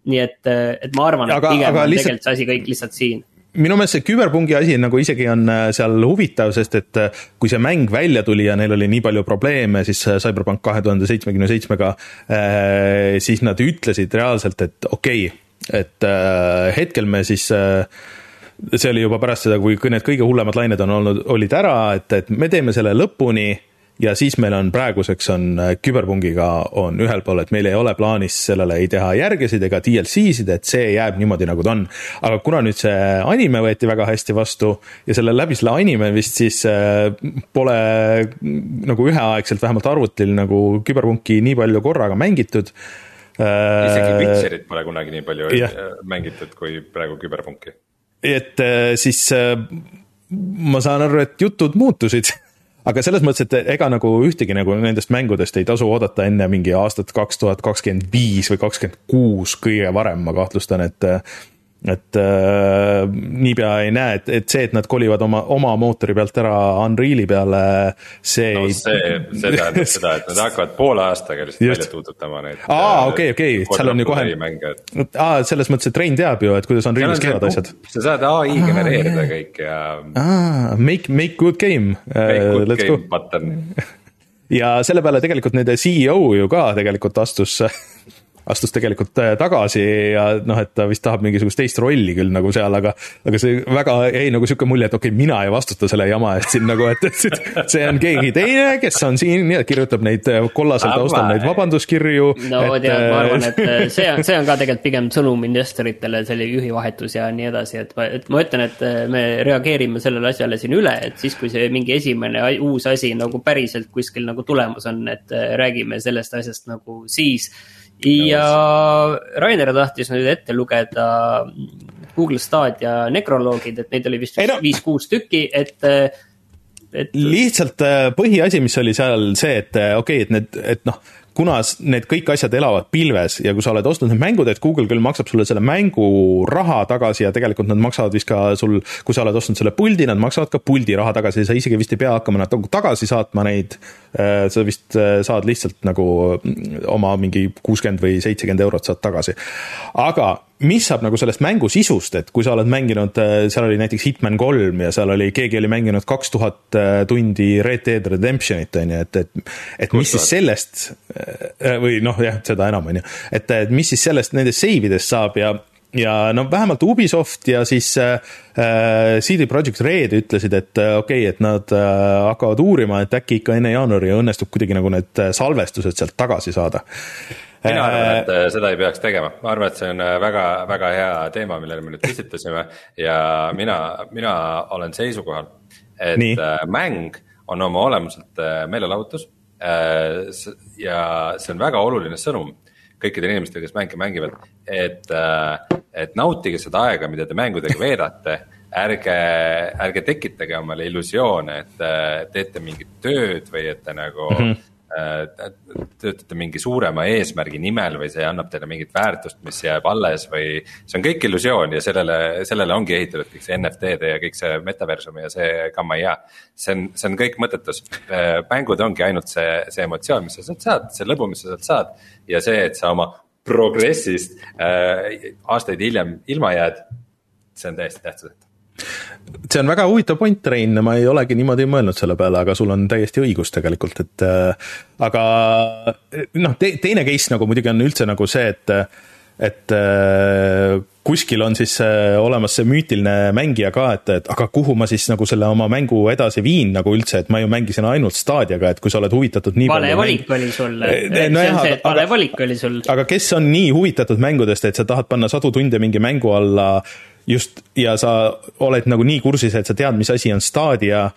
nii et, et ma arvan, et pigem on lihtsalt... tegelikult see asi kõik lihtsalt siin minu meelest see küberpungi asi nagu isegi on äh, seal huvitav, sest et äh, kui see mäng välja tuli ja neil oli nii palju probleeme siis äh, CyberPunk kahe tuhande seitsmekümne seitsmega, siis nad ütlesid reaalselt, et okei okay,, et hetkel me siis see oli juba pärast seda, kui need kõige hullemad lained on olnud, olid ära, et, et me teeme selle lõpuni ja siis meil on praeguseks on äh, küberpungiga on ühel pool, et meil ei ole plaanis sellele ei teha järgesid ega DLC-sid, et see jääb niimoodi, nagu ta on. aga kuna nüüd see anime võeti väga hästi vastu ja selle läbi selle anime vist siis äh, pole nagu üheaegselt vähemalt arvutil nagu küberpunki nii palju korraga mängitud äh, isegi Witcherit pole kunagi nii palju yeah. mängitud kui praegu küberpunki. Et siis ma saan aru, et jutud muutusid. <laughs> Aga selles mõttes, et ega nagu ühtegi nagu nendest mängudest ei tasu oodata enne mingi aastat kaks tuhat kakskümmend viis või kakskümmend kuus kõige varem, ma kahtlustan, et et äh, niipea ei näe, et, et see, et nad kolivad oma, oma mootori pealt ära Unreali peale, see no, ei. see, see tähendab <laughs> seda, et nad hakkavad poole aastaga lihtsalt välja tuututama neid. aa, okei, okei, seal on ju kohe. aa, selles mõttes, et Rein teab ju, et kuidas Unrealis käivad asjad. sa saad ai genereerida aa, kõik ja. aa, make, make good game. Make uh, good game button <laughs> ja selle peale tegelikult nende CEO ju ka tegelikult astus <laughs> astus tegelikult äh, tagasi ja noh, et ta vist tahab mingisugust teist rolli küll nagu seal, aga aga see väga jäi nagu sihuke mulje, et okei okay,, mina ei vastuta selle jama eest siin nagu, et, et see on keegi teine, kes on siin ja kirjutab neid äh, kollasel taustal neid vabanduskirju. no et, tead, ma arvan, et äh, see on, see on ka tegelikult pigem <laughs> sõnum investoritele, selle juhivahetus ja nii edasi, et, et ma ütlen, et me reageerime sellele asjale siin üle, et siis, kui see mingi esimene uus asi nagu päriselt kuskil nagu tulemas on, et räägime sellest asjast nagu siis ja Rainer tahtis nüüd ette lugeda Google Stadia nekroloogid, et neid oli vist no. viis-kuus tükki, et, et. lihtsalt äh, põhiasi, mis oli seal see, et äh, okei okay,, et need, et noh kuna need kõik asjad elavad pilves ja kui sa oled ostnud need mängud, et Google küll maksab sulle selle mängu raha tagasi ja tegelikult nad maksavad vist ka sul, kui sa oled ostnud selle puldi, nad maksavad ka puldi raha tagasi, sa isegi vist ei pea hakkama nad nagu tagasi saatma neid. Äh, sa vist äh, saad lihtsalt nagu mm, oma mingi kuuskümmend või seitsekümmend eurot saad tagasi. aga mis saab nagu sellest mängu sisust, et kui sa oled mänginud, äh, seal oli näiteks Hitman kolm ja seal oli, keegi oli mänginud kaks tuhat äh, tundi Red Dead Redemptionit, on ju, et, et et mis siis sellest, äh, või noh, jah, seda enam, on ju, et, et mis siis sellest, nendest save idest saab ja ja no vähemalt Ubisoft ja siis äh, CD Projekt Red ütlesid, et okei okay,, et nad äh, hakkavad uurima, et äkki ikka enne jaanuari õnnestub kuidagi nagu need salvestused sealt tagasi saada mina arvan, et äh, seda ei peaks tegema, ma arvan, et see on äh, hea teema, millele me nüüd püstitasime ja mina, mina olen seisukohal, et Nii. Äh, mäng on oma olemuselt meelelahutus. ja see on väga oluline sõnum kõikidele inimestele, kes mänge mängivad, et, et nautige seda aega, mida te mängudega veedate ärge, ärge tekitage omale illusioone, et teete mingit tööd või et te nagu mm -hmm Äh, töötate mingi suurema eesmärgi nimel või see annab teile mingit väärtust, mis jääb alles või. see on kõik illusioon ja sellele, sellele ongi ehitatud kõik see NFT-de ja kõik see metaversum ja see gamma ja. see on, see on kõik mõttetus, äh, mängud ongi ainult see, see emotsioon, mis sa sealt saad, see lõbu, mis sa sealt saad. ja see, et sa oma progressist äh, aastaid hiljem ilma jääd, see on täiesti tähtsusetu see on väga huvitav point, Rein, ma ei olegi niimoodi mõelnud selle peale, aga sul on täiesti õigus tegelikult, et äh, aga noh te,, teine case nagu muidugi on üldse nagu see, et et äh, kuskil on siis äh, olemas see müütiline mängija ka, et, et aga kuhu ma siis nagu selle oma mängu edasi viin nagu üldse, et ma ju mängisin ainult staadiaga, et kui sa oled huvitatud nii vale valik mäng... oli sul no, see on see, et vale valik oli sul. aga kes on nii huvitatud mängudest, et sa tahad panna sadu tunde mingi mängu alla just, ja sa oled nagu nii kursis, et sa tead, mis asi on Stadia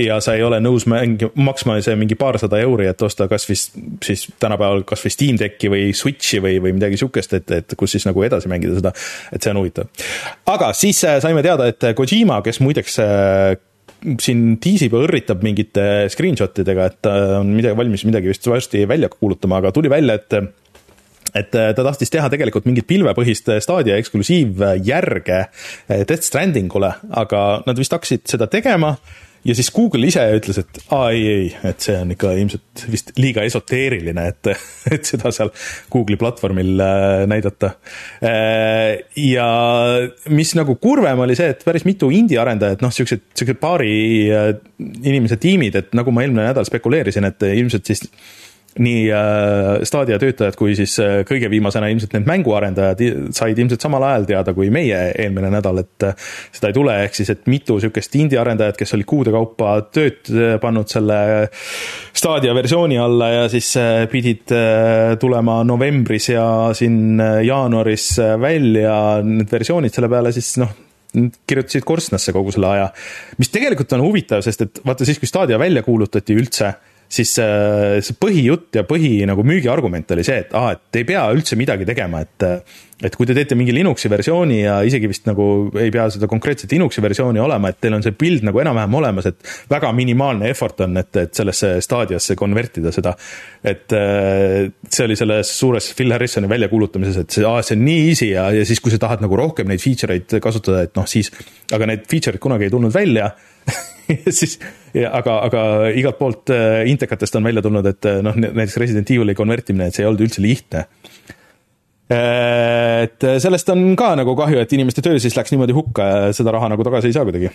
ja sa ei ole nõus mängi-, maksma see mingi paarsada euri, et osta kas vist siis tänapäeval kas või Steam Decki või Switchi või, või midagi sihukest, et, et kus siis nagu edasi mängida seda, et see on huvitav. aga siis äh, saime teada, et Kojima, kes muideks äh, siin tiisib ja õrritab mingite screenshot idega, et on midagi valmis midagi vist varsti välja kuulutama, aga tuli välja, et et äh, ta tahtis teha tegelikult mingit pilvepõhist Stadia eksklusiivjärge Death Strandingule, aga nad vist hakkasid seda tegema ja siis Google ise ütles, et aa ei, ei, et see on ikka ilmselt vist liiga esoteeriline, et, <laughs> et seda seal Google'i platvormil äh, näidata. Äh, ja mis nagu kurvem oli see, et päris mitu indie-arendajat, noh, siuksed, siuksed paari inimese tiimid, et nagu ma eelmine nädal spekuleerisin, et ilmselt siis nii äh, Stadia töötajad kui siis äh, kõige viimasena ilmselt need mänguarendajad said ilmselt samal ajal teada kui meie eelmine nädal, et äh, seda ei tule, ehk siis, et mitu sihukest indie arendajat, kes olid kuude kaupa tööd pannud selle Stadia versiooni alla ja siis pidid tulema novembris ja siin jaanuaris välja need versioonid selle peale, siis noh, kirjutasid korstnasse kogu selle aja. mis tegelikult on huvitav, sest et vaata siis, kui Stadia välja kuulutati üldse siis äh, see põhijutt ja põhi nagu müügiargument oli see, et aa, et ei pea üldse midagi tegema, et et kui te teete mingi Linuxi versiooni ja isegi vist nagu ei pea seda konkreetset Linuxi versiooni olema, et teil on see build nagu enam-vähem olemas, et väga minimaalne effort on, et, et sellesse staadiasse konvertida seda. et see oli selles suures Phil Harrisoni väljakuulutamises, et see, aa, see on nii easy ja, ja siis, kui sa tahad nagu rohkem neid feature eid kasutada, et noh, siis, aga need feature'id kunagi ei tulnud välja <laughs> <laughs> siis, aga, aga igalt poolt äh, intekatest on välja tulnud, et äh, noh, näiteks Resident Evil'i konvertimine, et see ei olnud üldse lihtne. Äh, et sellest on ka nagu kahju, et inimeste töö siis läks niimoodi hukka ja seda raha nagu tagasi ei saa kuidagi.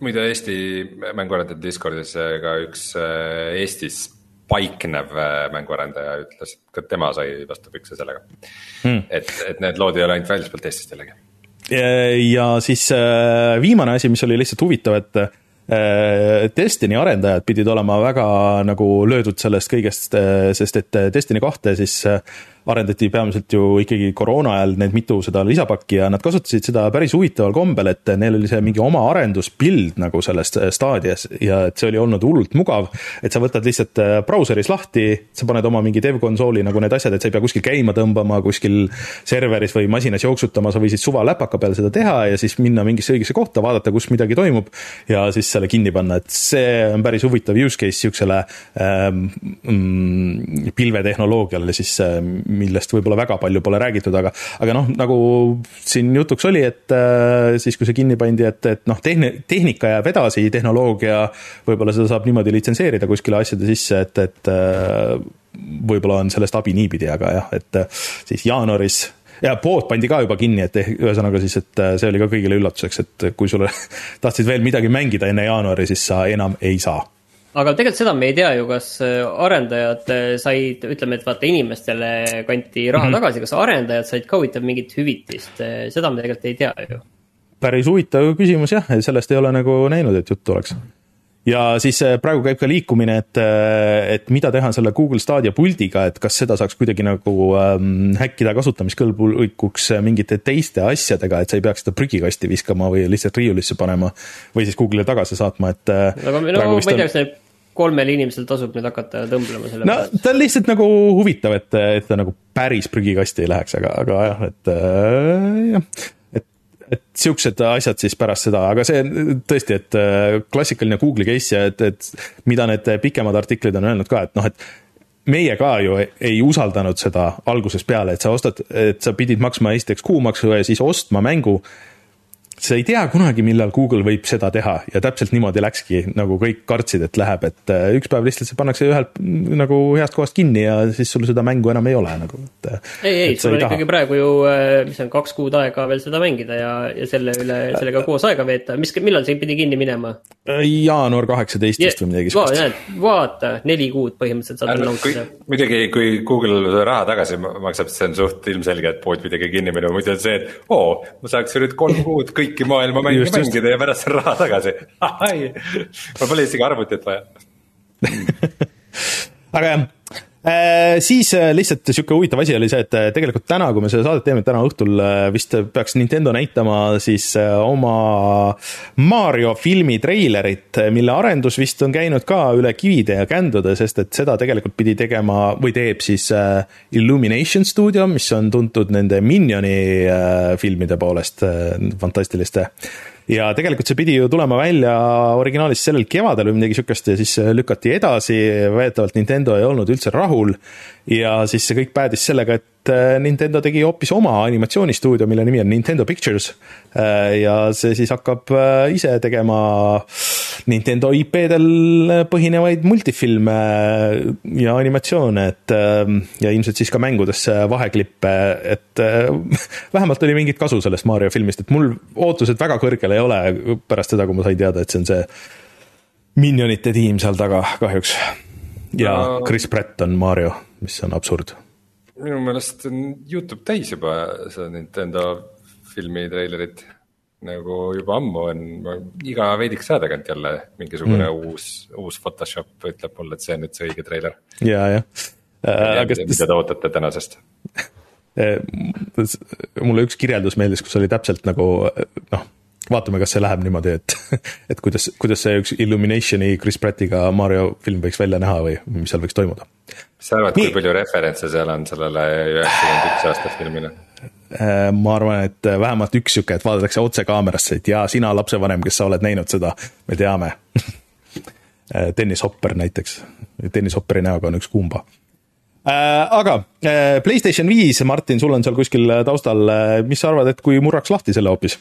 muide, Eesti mänguarendajate Discordis ka üks Eestis paiknev mänguarendaja ütles, et ka tema sai vastu pükse sellega hmm.. et, et need lood ei ole ainult väljaspoolt Eestist jällegi. ja siis viimane asi, mis oli lihtsalt huvitav, et Destiny arendajad pidid olema väga nagu löödud sellest kõigest, äh, sest et äh, Destiny kahte siis arendati peamiselt ju ikkagi koroona ajal need mitu seda lisapakki ja nad kasutasid seda päris huvitaval kombel, et neil oli see mingi oma arenduspild nagu selles staadias ja et see oli olnud hullult mugav, et sa võtad lihtsalt äh, brauseris lahti, sa paned oma mingi dev konsooli nagu need asjad, et sa ei pea kuskil käima tõmbama, kuskil serveris või masinas jooksutama, sa võisid suva läpaka peal seda teha ja siis minna mingisse õigesse kohta, vaadata, kus midagi toimub ja siis selle kinni panna, et see on päris huvitav use case niisugusele ähm, mm, pilvetehnoloogiale siis, äh, millest võib-olla väga palju pole räägitud, aga, aga noh, nagu siin jutuks oli, et äh, siis, kui see kinni pandi, et, et noh, tehni-, tehnika jääb edasi, tehnoloogia, võib-olla seda saab niimoodi litsenseerida kuskile asjade sisse, et, et äh, võib-olla on sellest abi niipidi, aga jah, et siis jaanuaris ja pood pandi ka juba kinni, et ühesõnaga siis, et see oli ka kõigile üllatuseks, et kui sulle <laughs> tahtsid veel midagi mängida enne jaanuari, siis sa enam ei saa aga tegelikult seda me ei tea ju, kas äh, arendajad äh, said, ütleme, et vaata inimestele kanti raha mm -hmm. tagasi, kas arendajad said ka huvitav mingit hüvitist, äh, seda me tegelikult ei tea ju. päris huvitav küsimus jah, sellest ei ole nagu näinud, et juttu oleks ja siis äh, praegu käib ka liikumine, et, äh, et mida teha selle Google Stadia puldiga, et kas seda saaks kuidagi nagu ähm, häkkida kasutamiskõlbulikuks äh, mingite teiste asjadega, et sa ei peaks seda prügikasti viskama või lihtsalt riiulisse panema või siis Google'ile tagasi saatma, et. aga no, ma ei tea, kas see kolmel inimesel tasub nüüd hakata tõmblema selle no pärast. ta on lihtsalt nagu huvitav, et, et ta nagu päris prügikasti ei läheks, aga, aga jah, et äh, jah et siuksed asjad siis pärast seda, aga see tõesti, et äh, klassikaline Google'i case ja et, et mida need pikemad artiklid on öelnud ka, et noh, et meie ka ju ei usaldanud seda algusest peale, et sa ostad, et sa pidid maksma esiteks kuumaksu ja siis ostma mängu sa ei tea kunagi, millal Google võib seda teha ja täpselt niimoodi läkski, nagu kõik kartsid, et läheb, et äh, üks päev lihtsalt see pannakse ühelt nagu heast kohast kinni ja siis sul seda mängu enam ei ole nagu, et. Äh, ei, ei, sul on ikkagi praegu ju, äh, mis on kaks kuud aega veel seda mängida ja, ja selle üle, sellega koos aega veeta, mis, millal see pidi kinni minema? jaanuar kaheksateistkümnest või midagi sellist. näed, vaata, neli kuud põhimõtteliselt saad veel nautida. muidugi, kui Google raha tagasi maksab, siis see on suht ilmselge, et pood pidi kinni minema, muidu on see, et oo, ma saaks ju nüüd kolm <laughs> kuud kõik kõiki maailma mänge just, mängida just. ja pärast saan raha tagasi. mul pole isegi arvutit vaja <laughs> aga jah siis äh, lihtsalt sihuke huvitav asi oli see, et äh, tegelikult täna, kui me seda saadet teeme, täna õhtul vist peaks Nintendo näitama siis oma Mario filmi treilerit, mille arendus vist on käinud ka üle kivide ja kändude, sest et seda tegelikult pidi tegema või teeb siis Illumination stuudio, mis on tuntud nende Minioni filmide poolest, fantastiliste ja tegelikult see pidi ju tulema välja originaalis sellel kevadel või midagi sihukest ja siis lükati edasi, väidetavalt Nintendo ei olnud üldse rahul ja siis see kõik päädis sellega, et äh, Nintendo tegi hoopis oma animatsioonistuudio, mille nimi on Nintendo Pictures. Äh, ja see siis hakkab äh, ise tegema Nintendo IP-del põhinevaid multifilme ja animatsioone, et ja ilmselt siis ka mängudesse vaheklippe, et <laughs> vähemalt oli mingit kasu sellest Mario filmist, et mul ootused väga kõrgel ei ole pärast seda, kui ma sain teada, et see on see Minionite tiim seal taga kahjuks. ja. Chris Pratt on Mario mis on absurd. minu meelest on Youtube täis juba seda Nintendo filmi treilerit nagu juba ammu on, iga veidikese aja tagant jälle mingisugune mm. uus, uus Photoshop ütleb mulle, et see on nüüd see õige treiler. ja, jah äh,. mida, mida te ootate tänasest <laughs> äh, mulle üks kirjeldus meeldis, kus oli täpselt nagu noh, vaatame, kas see läheb niimoodi, et, <laughs> et kuidas, kuidas see üks Illuminationi Chris Prattiga Mario film võiks välja näha või mis seal võiks toimuda. mis sa arvad, kui palju referentse seal on sellele üheksakümmend üks aasta filmile? Äh, ma arvan, et vähemalt üks sihuke, et vaadatakse otse kaamerasse, et jaa, sina lapsevanem, kes sa oled näinud seda, me teame. <laughs> Äh, Dennis Hopper näiteks, Dennis Hopperi näoga on üks kumba. Äh, aga Playstation viis, Martin, sul on seal kuskil taustal, mis sa arvad, et kui murraks lahti selle hoopis?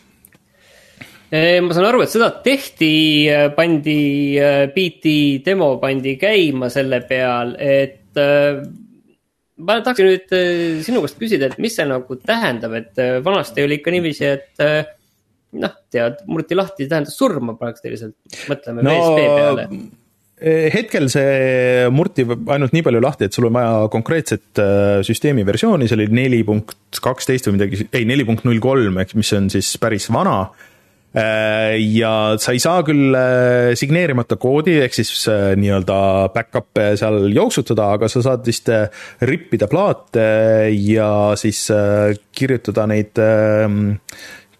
ma saan aru, et seda tehti, äh, pandi äh, demo pandi käima selle peal, et äh, ma tahaksin nüüd sinu käest küsida, et mis see nagu tähendab, et vanasti oli ikka niiviisi, et noh, tead, murti lahti, tähendas surma praktiliselt, mõtleme no, VSP peale. hetkel see murti ainult nii palju lahti, et sul on vaja konkreetset süsteemi versiooni, see oli neli punkt kaksteist või midagi, ei, neli punkt null kolm, ehk mis on siis päris vana ja sa ei saa küll signeerimata koodi, ehk siis nii-öelda back-up'e seal jooksutada, aga sa saad vist rippida plaate ja siis kirjutada neid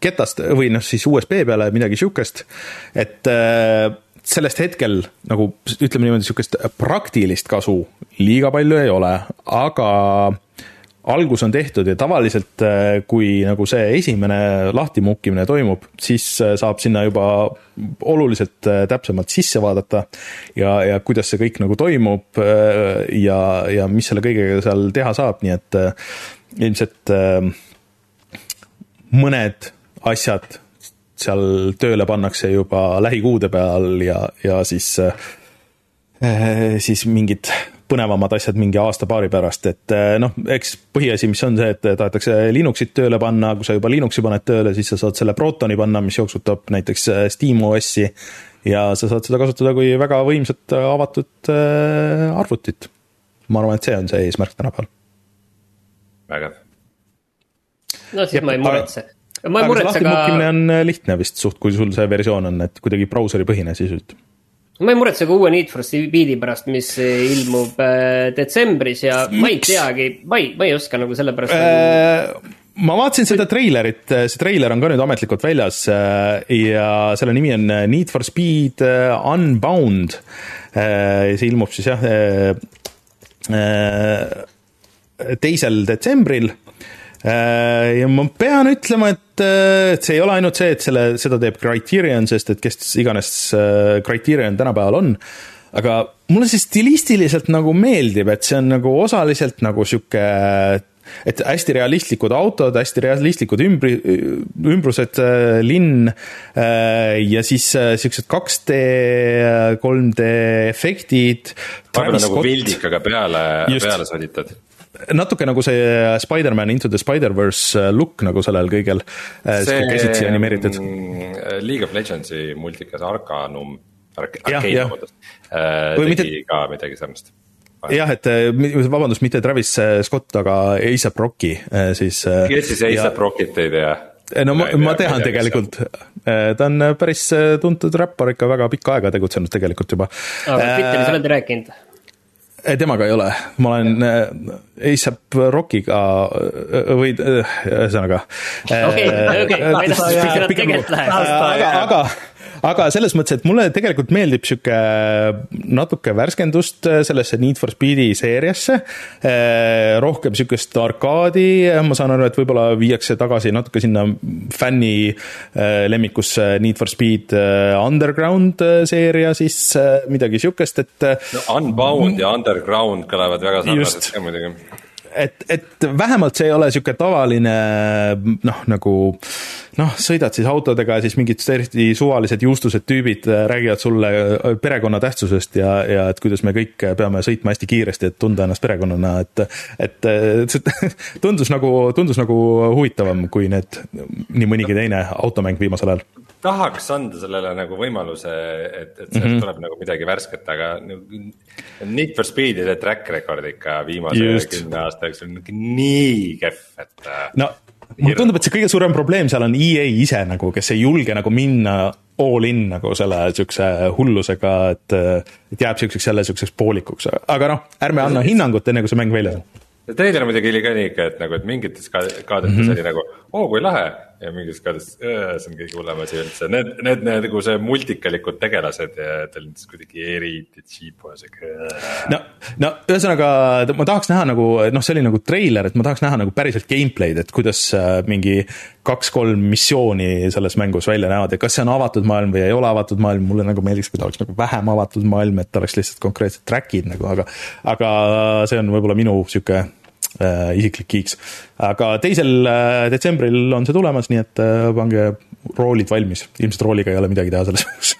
ketast või noh, siis USB peale midagi sihukest, et sellest hetkel nagu ütleme niimoodi, niisugust praktilist kasu liiga palju ei ole, aga algus on tehtud ja tavaliselt, äh, kui nagu see esimene lahtimukkimine toimub, siis äh, saab sinna juba oluliselt äh, täpsemalt sisse vaadata ja, ja kuidas see kõik nagu toimub ja, ja mis selle kõigega seal teha saab, nii et ilmselt mõned asjad seal tööle pannakse juba lähikuude peal ja, ja siis, siis mingid põnevamad asjad mingi aasta-paari pärast, et äh, noh, eks põhiasi, mis on see, et tahetakse Linuxit tööle panna, kui sa juba Linuxi paned tööle, siis sa saad selle Protoni panna, mis jooksutab näiteks äh, SteamOS-i ja sa saad seda kasutada kui väga võimsat avatud arvutit. ma arvan, et see on see eesmärk tänapäeval. vägev. no siis ja, ma ei muretse ma ei muretse ka. on äh, lihtne vist suht, kui sul see versioon on, et kuidagi brauseripõhine sisuliselt. Ma ei muretse ka uue Need for Speedi pärast, mis ilmub äh, detsembris ja Miks? ma ei teagi, ma ei, ma ei oska nagu selle pärast äh, ma vaatasin seda treilerit, see treiler on ka nüüd ametlikult väljas ja selle nimi on Need for Speed Unbound. see ilmub siis jah teisel detsembril ja ma pean ütlema, et, äh, et see ei ole ainult see, et selle, seda teeb Criterion, sest et kes iganes äh, Criterion tänapäeval on, aga mulle see stilistiliselt nagu meeldib, et see on nagu osaliselt nagu sihuke et hästi realistlikud autod, hästi realistlikud ümbri, ümbrused, linn ja siis siuksed 2D, 3D efektid. nagu pildikaga peale, peale soditad natuke nagu see Spider-man Into the Spider-verse äh, look nagu sellel kõigel. Äh, see käsitsi animeeritud. League of Legendsi multikas Arcanum, Arcane vabandust, äh, tegi mitte... ka midagi sarnast jah, et vabandust, mitte Travis Scott, aga A$AP Rocki siis. kes siis A$AP Rockit ei tea? no ma, ma tean tegelikult, ta on päris tuntud räppar ikka väga pikka aega tegutsenud tegelikult juba. aga Twitteris oled rääkinud? Temaga ei ole, ma olen äh, A$AP Rockiga äh, või ühesõnaga. okei, okei, ma ei taha aga, aga aga selles mõttes, et mulle tegelikult meeldib sihuke natuke värskendust sellesse Need for Speedi seeriasse. Eh, rohkem sihukest arkaadi, ma saan aru, et võib-olla viiakse tagasi natuke sinna fänni lemmikusse Need for Speed Underground seeria siis midagi sihukest, et. no Unbound ja Underground kõlavad väga sarnaselt ka muidugi et, et vähemalt see ei ole niisugune tavaline noh, nagu noh, sõidad siis autodega ja siis mingid täiesti suvalised juustused tüübid äh, räägivad sulle äh, perekonna tähtsusest ja, ja et kuidas me kõik peame sõitma hästi kiiresti, et tunda ennast perekonnana, et et see <laughs> tundus nagu, tundus nagu huvitavam kui need nii mõnigi teine automäng viimasel ajal tahaks anda sellele nagu võimaluse, et, et sealt mm -hmm. tuleb nagu midagi värsket, aga nagu Need for Speed'ide track record ikka viimase kümne aasta jooksul on nii kehv, et. Äh, no mulle tundub, et see kõige suurem probleem seal on EA ise nagu, kes ei julge nagu minna all in nagu selle siukse hullusega, et, et jääb siukseks jälle siukseks poolikuks, aga noh, ärme anna hinnangut, enne kui see mäng väljas on. treiler muidugi oli ka nii ikka, et nagu, et mingites kaadrites mm -hmm. oli nagu, oo kui lahe ja mingis kohas, see on kõige hullem asi üldse, need, need, nagu see multikalikud tegelased ja tal on siis kuidagi eriti cheapo sihuke. no, no ühesõnaga ma tahaks näha nagu noh, see oli nagu treiler, et ma tahaks näha nagu päriselt gameplay'd, et kuidas äh, mingi kaks-kolm missiooni selles mängus välja näevad ja kas see on avatud maailm või ei ole avatud maailm, mulle nagu meeldiks, kui ta oleks nagu vähem avatud maailm, et oleks lihtsalt konkreetsed track'id nagu, aga, aga see on võib-olla minu sihuke äh, isiklik kiiks. aga teisel äh, detsembril on see tulemas, nii et äh, pange roolid valmis, ilmselt rooliga ei ole midagi teha selles mõttes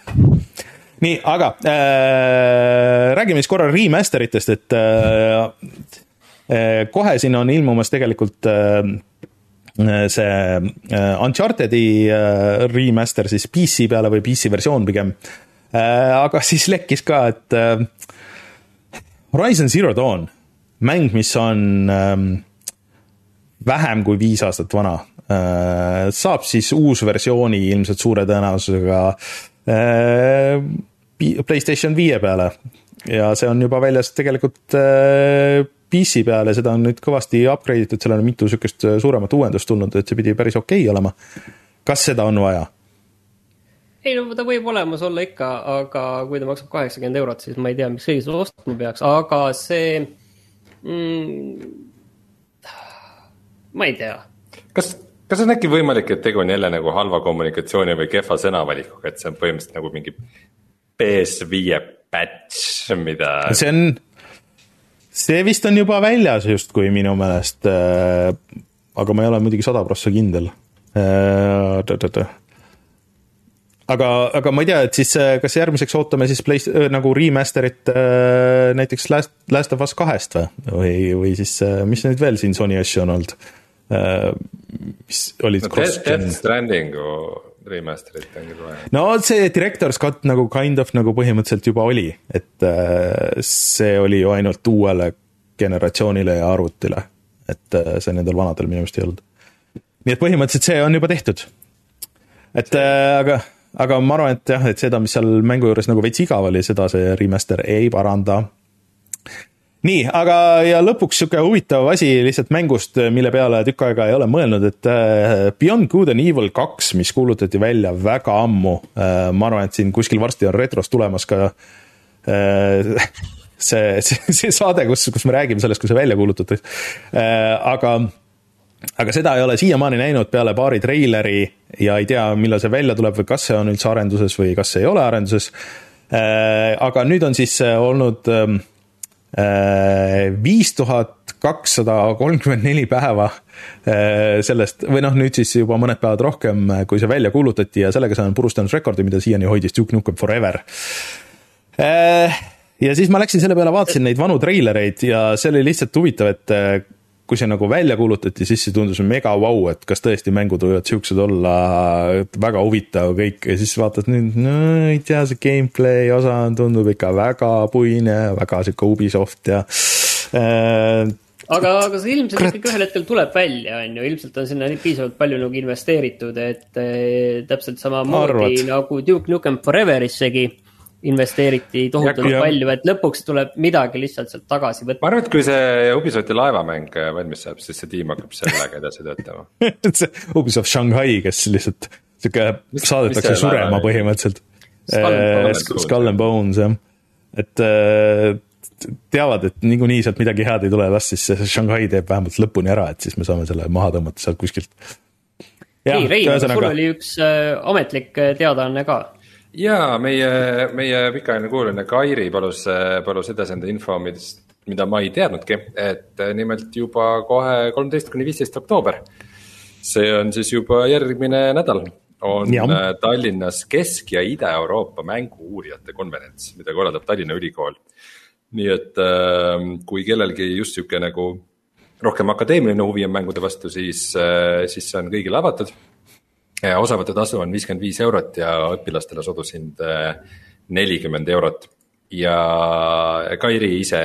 <laughs> nii, aga äh, räägime siis korra remaster itest, et äh, äh, kohe siin on ilmumas tegelikult äh, see äh, Uncharted'i äh, remaster siis PC peale või PC versioon pigem äh,. aga siis lekkis ka, et äh, Horizon Zero Dawn mäng, mis on ähm, vähem kui viis aastat vana. saab siis uus versiooni ilmselt suure tõenäosusega Playstation viie peale ja see on juba väljas tegelikult PC peale, seda on nüüd kõvasti upgrade itud, seal on mitu niisugust suuremat uuendust tulnud, et see pidi päris okei okay olema. kas seda on vaja? ei no ta võib olemas olla ikka, aga kui ta maksab kaheksakümmend eurot, siis ma ei tea, miks keegi seda ostma peaks, aga see mm,. ma ei tea. kas, kas on äkki võimalik, et tegu on jälle nagu halva kommunikatsiooni või kehva sõnavalikuga, et see on põhimõtteliselt nagu mingi PS5 patch, mida. see on, see vist on juba väljas justkui minu meelest äh,. aga ma ei ole muidugi sada prossa kindel äh, aga, aga ma ei tea, et siis kas järgmiseks ootame siis Play, nagu remaster'it äh, näiteks Last, Last of Us kahest või, või, või siis äh, mis nüüd veel siin Sony asju on olnud? Äh, mis olid no, Death, Death Strandingu remaster'it on küll vaja. no see Director's Cut nagu kind of nagu põhimõtteliselt juba oli, et see oli ju ainult uuele generatsioonile ja arvutile. et see nendel vanadel minu meelest ei olnud. nii et põhimõtteliselt see on juba tehtud. et see... aga aga ma arvan, et jah, et seda, mis seal mängu juures nagu veits igav oli, seda see remaster ei paranda. nii, aga ja lõpuks sihuke huvitav asi lihtsalt mängust, mille peale tükk aega ei ole mõelnud, et äh, Beyond Good and Evil kaks, mis kuulutati välja väga ammu, äh, ma arvan, et siin kuskil varsti on retros tulemas ka äh, see, see, see saade, kus, kus me räägime sellest, kui see välja kuulutatakse. aga aga seda ei ole siiamaani näinud peale paari treileri ja ei tea, millal see välja tuleb või kas see on üldse arenduses või kas see ei ole arenduses. Äh, aga nüüd on siis äh, olnud ähm, äh, viis tuhat kakssada kolmkümmend neli päeva sellest või noh, nüüd siis juba mõned päevad rohkem, kui see välja kuulutati ja sellega see on purustanud rekordi, mida siiani hoidis Duke Nukem Forever ja siis ma läksin selle peale, vaatasin neid vanu treilereid ja see oli lihtsalt huvitav, et kui see nagu välja kuulutati, siis see tundus mega vau, et kas tõesti mängud võivad siuksed olla, väga huvitav kõik. Ja siis vaatad nüüd, no ei tea, see gameplay osa tundub ikka väga puine, väga sihuke Ubisoft ja äh, aga, aga see ilmselt Krat... ikkagi ühel hetkel tuleb välja, on ju, ilmselt on sinna piisavalt palju nagu investeeritud, et eh, täpselt samamoodi nagu Duke Nukem Foreverissegi investeeriti tohutult ja, palju, et lõpuks tuleb midagi lihtsalt sealt tagasi võtta. ma arvan, et kui see Ubisofti laevamäng valmis saab, siis see tiim hakkab sellega edasi töötama <laughs> see Ubisoft Shanghai, kes lihtsalt sihuke saadetakse surema põhimõtteliselt. Skull and Bones jah, et äh, teavad, et niikuinii sealt midagi head ei tule, las siis see Shanghai teeb vähemalt lõpuni ära, et siis me saame selle maha tõmmata sealt kuskilt. nii, Rein, sul oli üks äh, ametlik äh, teadaanne ka ja meie, meie pikaajaline kuulaja Kairi palus, palus edasi anda info, mis, mida ma ei teadnudki, et nimelt juba kohe kolmteist kuni viisteist oktoober. see on siis juba järgmine nädal, on ja. Tallinnas Kesk- ja Ida-Euroopa mängu-uurijate konverents, mida korraldab Tallinna Ülikool. nii et ähm, kui kellelgi just sihuke nagu rohkem akadeemiline huvi on mängude vastu, siis, siis see on kõigile avatud osavõtutasu on viiskümmend viis eurot ja õpilastele soodushind äh, nelikümmend eurot. ja Kairi ise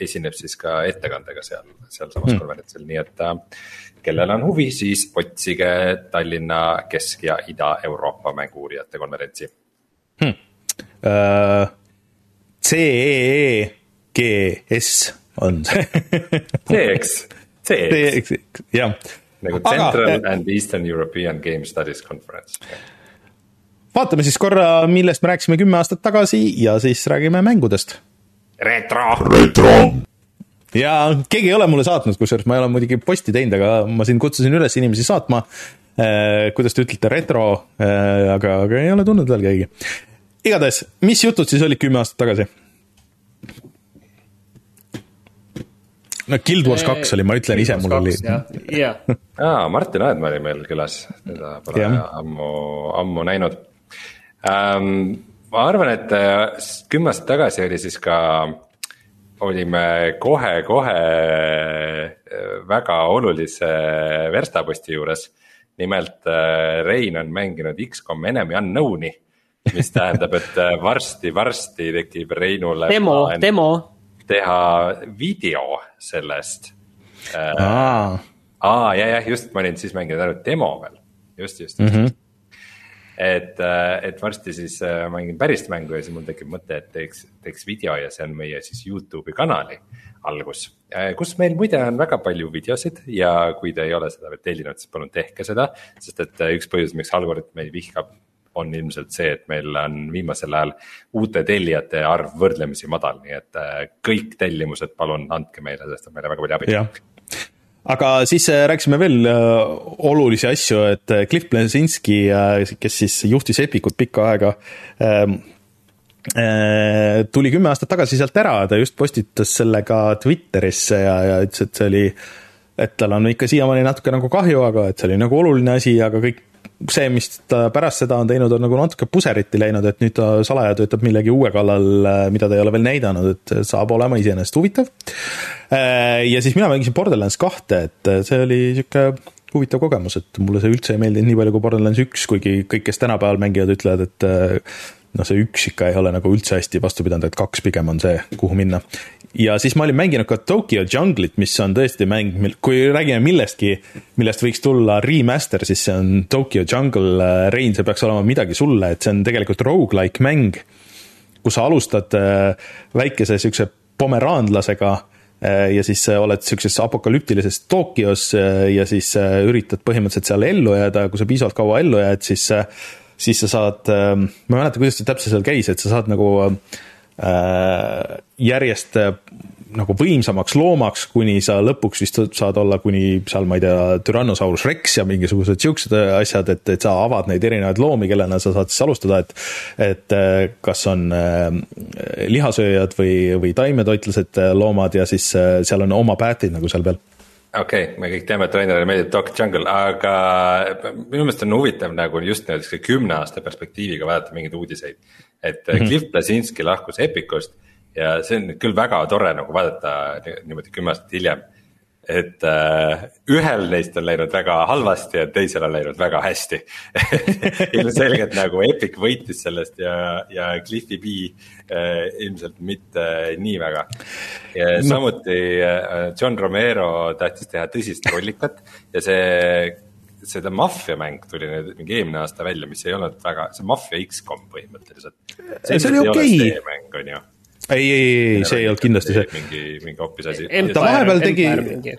esineb siis ka ettekandega seal, sealsamas mm. konverentsil, nii et äh, kellel on huvi, siis otsige Tallinna Kesk- ja Ida-Euroopa mängu-uurijate konverentsi. Hmm.. Uh, CEEGS on see. CX, CX, jah nagu Central Aga, and Eastern European Game Studies Conference. vaatame siis korra, millest me rääkisime kümme aastat tagasi ja siis räägime mängudest. retro. retro. ja keegi ei ole mulle saatnud, kusjuures ma ei ole muidugi posti teinud, aga ma siin kutsusin üles inimesi saatma eh,. kuidas te ütlete, retro eh,, aga, aga ei ole tulnud veel keegi. igatahes, mis jutud siis olid kümme aastat tagasi? No Guild Wars kaks oli, ma ütlen ise, mul oli. jah. aa, Martin Aedma oli meil külas, teda pole yeah. ammu, ammu näinud ähm,. ma arvan, et äh, kümme aastat tagasi oli siis ka, olime kohe-kohe äh, väga olulise verstaposti juures. nimelt äh, Rein on mänginud X-kom Enemy Unknown'i mis tähendab, et varsti-varsti tekib Reinule. demo, demo teha video sellest äh,. aa ja, jah, just, ma olin siis mänginud ainult demo veel, just, just, just mm. -hmm et, et varsti siis mängin päris mängu ja siis mul tekib mõte, et teeks, teeks video ja see on meie siis Youtube'i kanali algus. kus meil muide on väga palju videosid ja kui te ei ole seda veel tellinud, siis palun tehke seda. sest et üks põhjus, miks Algorütm meid vihkab, on ilmselt see, et meil on viimasel ajal uute tellijate arv võrdlemisi madal, nii et äh, kõik tellimused palun andke meile, sest on meile väga palju abi. aga siis äh, rääkisime veel äh, olulisi asju, et Cliff Blesinski, kes siis juhtis Epicut pikka aega, ähm, tuli kümme aastat tagasi sealt ära, ta just postitas selle ka Twitterisse ja, ja ütles, et see oli, et tal on ikka siiamaani natuke nagu kahju, aga et see oli nagu oluline asi, aga kõik see, mis ta pärast seda on teinud, on nagu natuke puseriti läinud, et nüüd ta salaja töötab millegi uue kallal, mida ta ei ole veel näidanud, et saab olema iseenesest huvitav. ja siis mina mängisin Borderlands kahte, et see oli sihuke huvitav kogemus, et mulle see üldse ei meeldinud nii palju kui Borderlands üks, kuigi kõik, kes tänapäeval mängivad, ütlevad, et noh, see üks ikka ei ole nagu üldse hästi vastu pidanud, et kaks pigem on see, kuhu minna ja siis ma olin mänginud ka Tokyo Jungle'it, mis on tõesti mäng, kui räägime millestki, millest võiks tulla remaster, siis see on Tokyo Jungle. Äh, Rein, see peaks olema midagi sulle, et see on tegelikult rogu-like mäng, kus sa alustad äh, väikese niisuguse pomeraanlasega äh, ja siis oled niisuguses apokalüptilises Tokyos ja siis üritad põhimõtteliselt seal ellu jääda, kui sa piisavalt kaua ellu jääd, siis siis sa saad, ma ei mäleta, kuidas see täpselt seal käis, et sa saad nagu Äh, järjest äh, nagu võimsamaks loomaks, kuni sa lõpuks vist saad olla kuni seal, ma ei tea, Tyrannosaurus Rex ja mingisugused siuksed asjad, et, et sa avad neid erinevaid loomi, kellena sa saad siis alustada, et et äh, kas on lihasööjad või, või taimetoitlased loomad ja siis seal on oma pätid nagu seal peal. Okei okay,, me kõik teame, et Rainerile meeldib Doc Jungle, aga minu meelest on huvitav nagu just näiteks kümne aasta perspektiiviga vaadata mingeid uudiseid et mm -hmm. Cliff Blasinski lahkus Epicust ja see on küll väga tore nagu vaadata niimoodi kümme aastat hiljem. et äh, ühel neist on läinud väga halvasti ja teisel on läinud väga hästi <laughs> ilmselgelt nagu Epic võitis sellest ja, ja Cliffi B äh, ilmselt mitte nii väga. samuti äh, John Romero tahtis teha tõsist rollikat ja see seda maffiamäng tuli nüüd mingi eelmine aasta välja, mis ei olnud väga, see Mafia X-kom põhimõtteliselt. see oli okei okay.. mäng ei, ei, ei, see ei olnud kindlasti see. mingi, mingi hoopis asi. ta vahepeal tegi,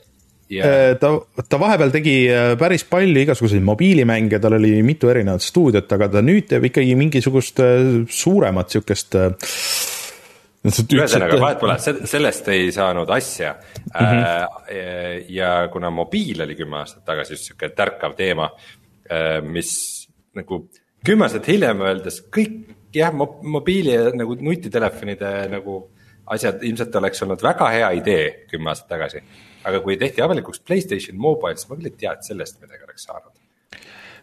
Yeah. ta, ta vahepeal tegi äh, päris palju igasuguseid mobiilimänge, tal oli mitu erinevat stuudiot, aga ta nüüd teeb ikkagi mingisugust äh, suuremat sihukest äh, ühesõnaga vahet pole, sellest ei saanud asja mm. -hmm. ja kuna mobiil oli kümme aastat tagasi just sihuke tärkav teema, äh, mis nagu kümme aastat hiljem öeldes kõik jah, mobiili ja nagu nutitelefonide nagu asjad ilmselt oleks olnud väga hea idee kümme aastat tagasi. aga kui tehti avalikuks Playstation Mobile, siis ma küll ei tea, et sellest midagi oleks saanud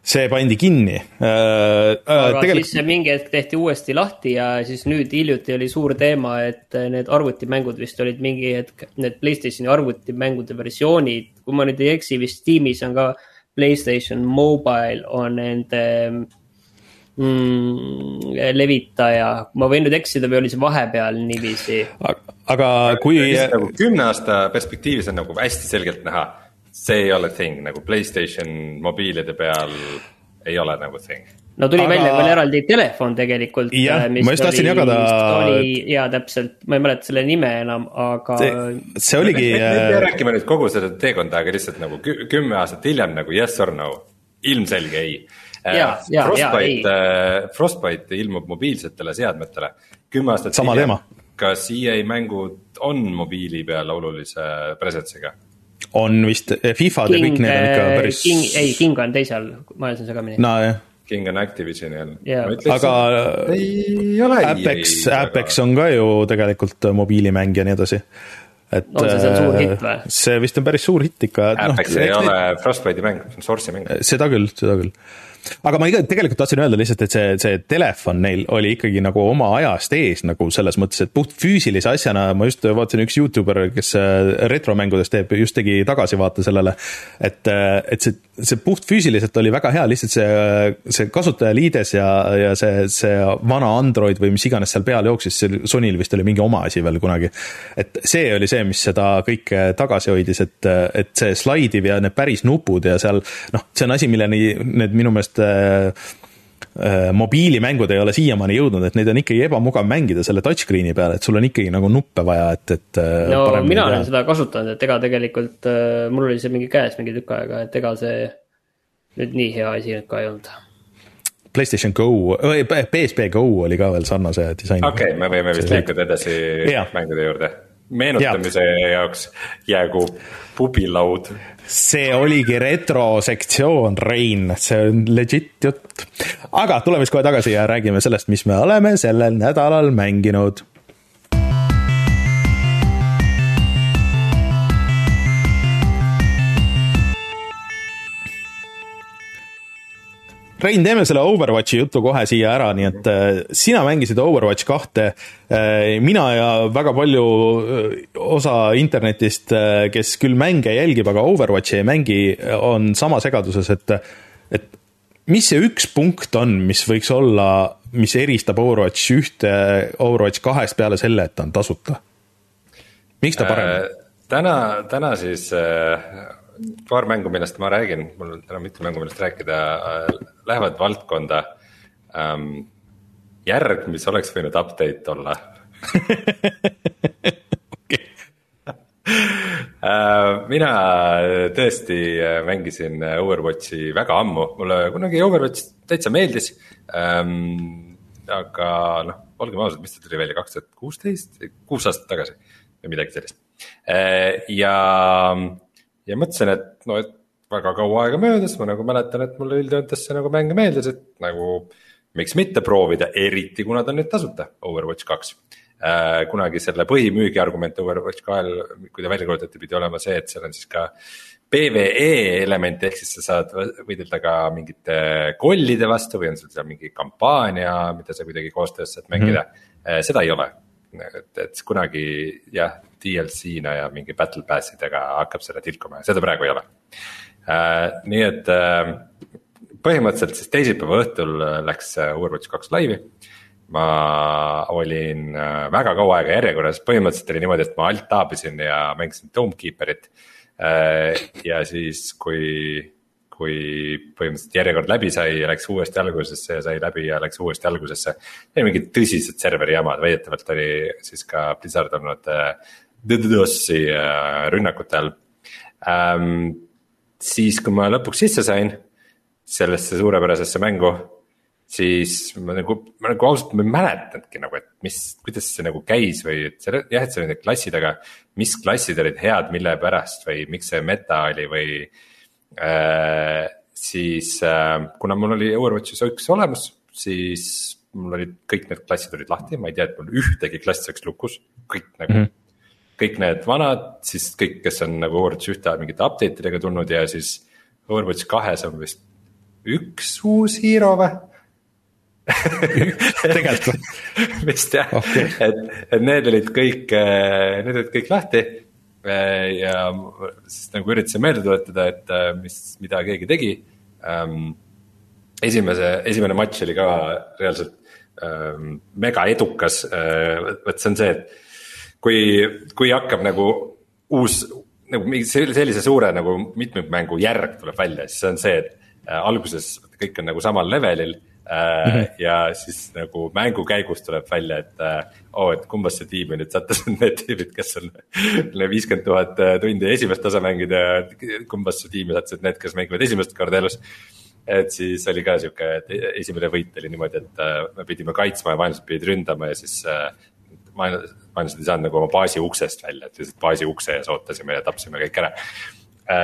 see pandi kinni äh,. äh aga tegelikult... siis mingi hetk tehti uuesti lahti ja siis nüüd hiljuti oli suur teema, et need arvutimängud vist olid mingi hetk, need Playstationi arvutimängude versioonid, kui ma nüüd ei eksi, vist Steamis on ka Playstation Mobile on nende mm, levitaja, ma võin nüüd eksida või oli see vahepeal niiviisi? aga kui. nagu kümne aasta perspektiivis on nagu hästi selgelt näha see ei ole thing nagu Playstation mobiilide peal ei ole nagu thing. no tuli aga... välja veel eraldi telefon tegelikult. jah, äh, ma just tahtsin jagada. jaa, täpselt, ma ei mäleta selle nime enam, aga. see, see oligi. me ei pea äh, rääkima nüüd kogu seda teekonda, aga lihtsalt nagu kümme aastat hiljem nagu yes or no, ilmselge ei. Ja, ja, Frostbite, Frostbite ilmub mobiilsetele seadmetele, kümme aastat sama hiljem. kas EA mängud on mobiili peal olulise presence'iga? On vist, eh, Fifad ja kõik need on ikka päris. ei, King on teisel, ma ajasin segamini. nojah. King on Activisioni all yeah.. aga ei ole Apex, Apex on ka ju tegelikult mobiilimäng ja nii edasi et on see seal suur hitt või? see vist on päris suur hitt ikka. Apex no, ei ole Frostbite'i mäng, see on Source'i mäng. seda küll, seda küll aga ma tegelikult tahtsin öelda lihtsalt, et see, see telefon neil oli ikkagi nagu oma ajast ees nagu selles mõttes, et puht füüsilise asjana ma just vaatasin üks Youtuber, kes äh, retromängudest teeb, just tegi tagasivaate sellele, et, äh, et see see puhtfüüsiliselt oli väga hea, lihtsalt see, see kasutajaliides ja, ja see, see vana Android või mis iganes seal peal jooksis, see Sonyl vist oli mingi oma asi veel kunagi. et see oli see, mis seda kõike tagasi hoidis, et, et see slaidiv ja need päris nupud ja seal noh, see on asi, milleni need minu meelest äh, mobiilimängud ei ole siiamaani jõudnud, et neid on ikkagi ebamugav mängida selle touchscreen'i peal, et sul on ikkagi nagu nuppe vaja, et, et. Äh, no mina olen seda kasutanud, et ega tegelikult äh, mul oli see mingi käes mingi tükk aega, et ega see nüüd nii hea asi nüüd ka ei olnud. PlayStation Go, PSP Go oli ka veel sarnase disainiga. okei okay,, me võime vist liikuda edasi ja. mängude juurde. meenutamise ja. jaoks jäägu pubilaud. See oligi retrosektsioon, Rein, see on legit jutt. aga tuleme siis kohe tagasi ja räägime sellest, mis me oleme sellel nädalal mänginud Rein, teeme selle Overwatchi jutu kohe siia ära, nii et äh, sina mängisid Overwatch kahte. Äh, mina ja väga palju äh, osa internetist, kes küll mänge jälgib, aga Overwatchi ei mängi, on sama segaduses, et, et mis see üks punkt on, mis võiks olla, mis eristab Overwatch ühte Overwatch kahest peale selle, et ta on tasuta? miks ta parem on äh,? täna, täna siis äh paar mängu, millest ma räägin, mul on täna mitu mängu, millest rääkida äh,, lähevad valdkonda ähm, järg, mis oleks võinud update olla okay. äh, mina tõesti mängisin Overwatchi väga ammu, mulle kunagi Overwatch täitsa meeldis ähm,. aga noh, olgem ausad, mis ta tuli välja kaks tuhat kuusteist, kuus aastat tagasi või midagi sellist äh,. ja ja mõtlesin, et no, et väga kaua aega möödas, ma nagu mäletan, et mulle üldjoontes see nagu mäng meeldis, et nagu miks mitte proovida, eriti kuna ta on nüüd tasuta, Overwatch kaks äh,. kunagi selle põhimüügi argument Overwatch kahel, kui ta välja kuulutati, pidi olema see, et seal on siis ka PVE element, ehk siis sa saad võidelda ka mingite kollide vastu või on sul seal mingi kampaania, mida sa kuidagi koostöös saad mängida mm, -hmm. seda ei ole et, et kunagi jah, DLC-na ja mingi battle pass idega hakkab seda tilkuma ja seda praegu ei ole äh,. nii et äh, põhimõtteliselt siis teisipäeva õhtul läks Overwatch kaks laivi. ma olin äh, väga kaua aega järjekorras, põhimõtteliselt oli niimoodi, et ma alt taabisin ja mängisin Domekeeperit äh,. ja siis, kui kui põhimõtteliselt järjekord läbi sai ja läks uuesti algusesse ja sai läbi ja läks uuesti algusesse. ja mingid tõsised serveri jamad, väidetavalt oli siis ka Blizzard olnud äh, DDoS-i äh, rünnakute all ähm,. siis, kui ma lõpuks sisse sain sellesse suurepärasesse mängu, siis ma nagu, ma nagu ausalt, ma ei mäletanudki nagu, et mis, kuidas see nagu käis või et seal jah, et seal olid klassid, aga mis klassid olid head, mille pärast või miks see meta oli või Äh, siis äh, kuna mul oli Overwatchis üks olemas, siis mul olid kõik need klassid olid lahti, ma ei tea, et mul ühtegi klass oleks lukus, kõik nagu mm. -hmm. Kõik need vanad, siis kõik, kes on nagu Overwatch ühte mingite update idega tulnud ja siis Overwatch kahes on vist üks uus hero või? <laughs> Tegelikult <laughs> vist jah. Okay., et, et need olid kõik, äh, need olid kõik lahti. Äh, ja siis nagu üritasin meelde tuletada, et äh, mis, mida keegi tegi. Ähm, esimese, esimene matš oli ka reaalselt ähm, mega edukas, vot see on see, et kui, kui hakkab nagu uus nagu mingi sellise suure nagu mitmikmängu järg tuleb välja, siis see on see, et alguses kõik on nagu samal levelil Äh, ja siis nagu mängu käigus tuleb välja, et oo oh,, et kumbasse tiimi nüüd sattusid need tüübid, kes on viiskümmend tuhat äh, tundi esimest osa mängida ja kumbasse tiimi sattusid need, kes mängivad esimest korda elus. et siis oli ka sihuke, et e-, esimene võit oli niimoodi, et me pidime kaitsma ja vaenlased pidid ründama ja siis vaenlased ei saanud nagu oma baasi uksest välja, et lihtsalt baasi ukse ees ootasime ja tapsime kõik ära. ja,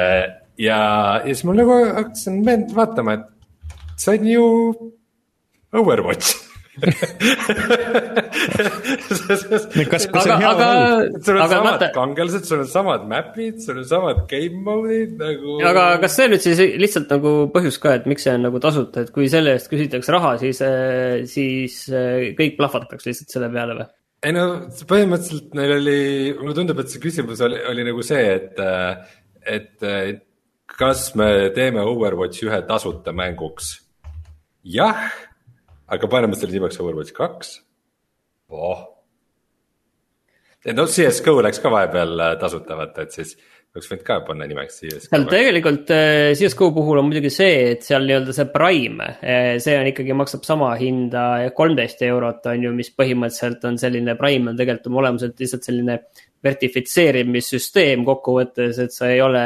ja siis ma nagu hakkasin vaatama, et see on ju Overwatch kas, kas see on hea aga, sul on samad vaata... kangelased, sul on samad map'id, sul on samad game mode'id nagu. aga kas see nüüd siis lihtsalt nagu põhjus ka, et miks see on nagu tasuta, et kui selle eest küsitakse raha, siis, äh, siis äh, kõik plahvataks lihtsalt selle peale või? Ei no põhimõtteliselt neil oli, mulle tundub, et see küsimus oli, oli nagu see, et, äh, et kas me teeme Overwatchi ühe tasuta mänguks? jah, aga paneme selle nimeks Overwatch kaks. oh. no CS GO läks ka vahepeal äh, tasuta vaata, et siis oleks võinud ka panna nimeks CSGO. seal tegelikult äh, CSGO puhul on muidugi see, et seal nii-öelda see Prime, äh, see on ikkagi, maksab sama hinda, kolmteist eurot on ju, mis põhimõtteliselt on selline, Prime on tegelikult oma olemuselt lihtsalt selline vertifitseerimissüsteem kokkuvõttes, et sa ei ole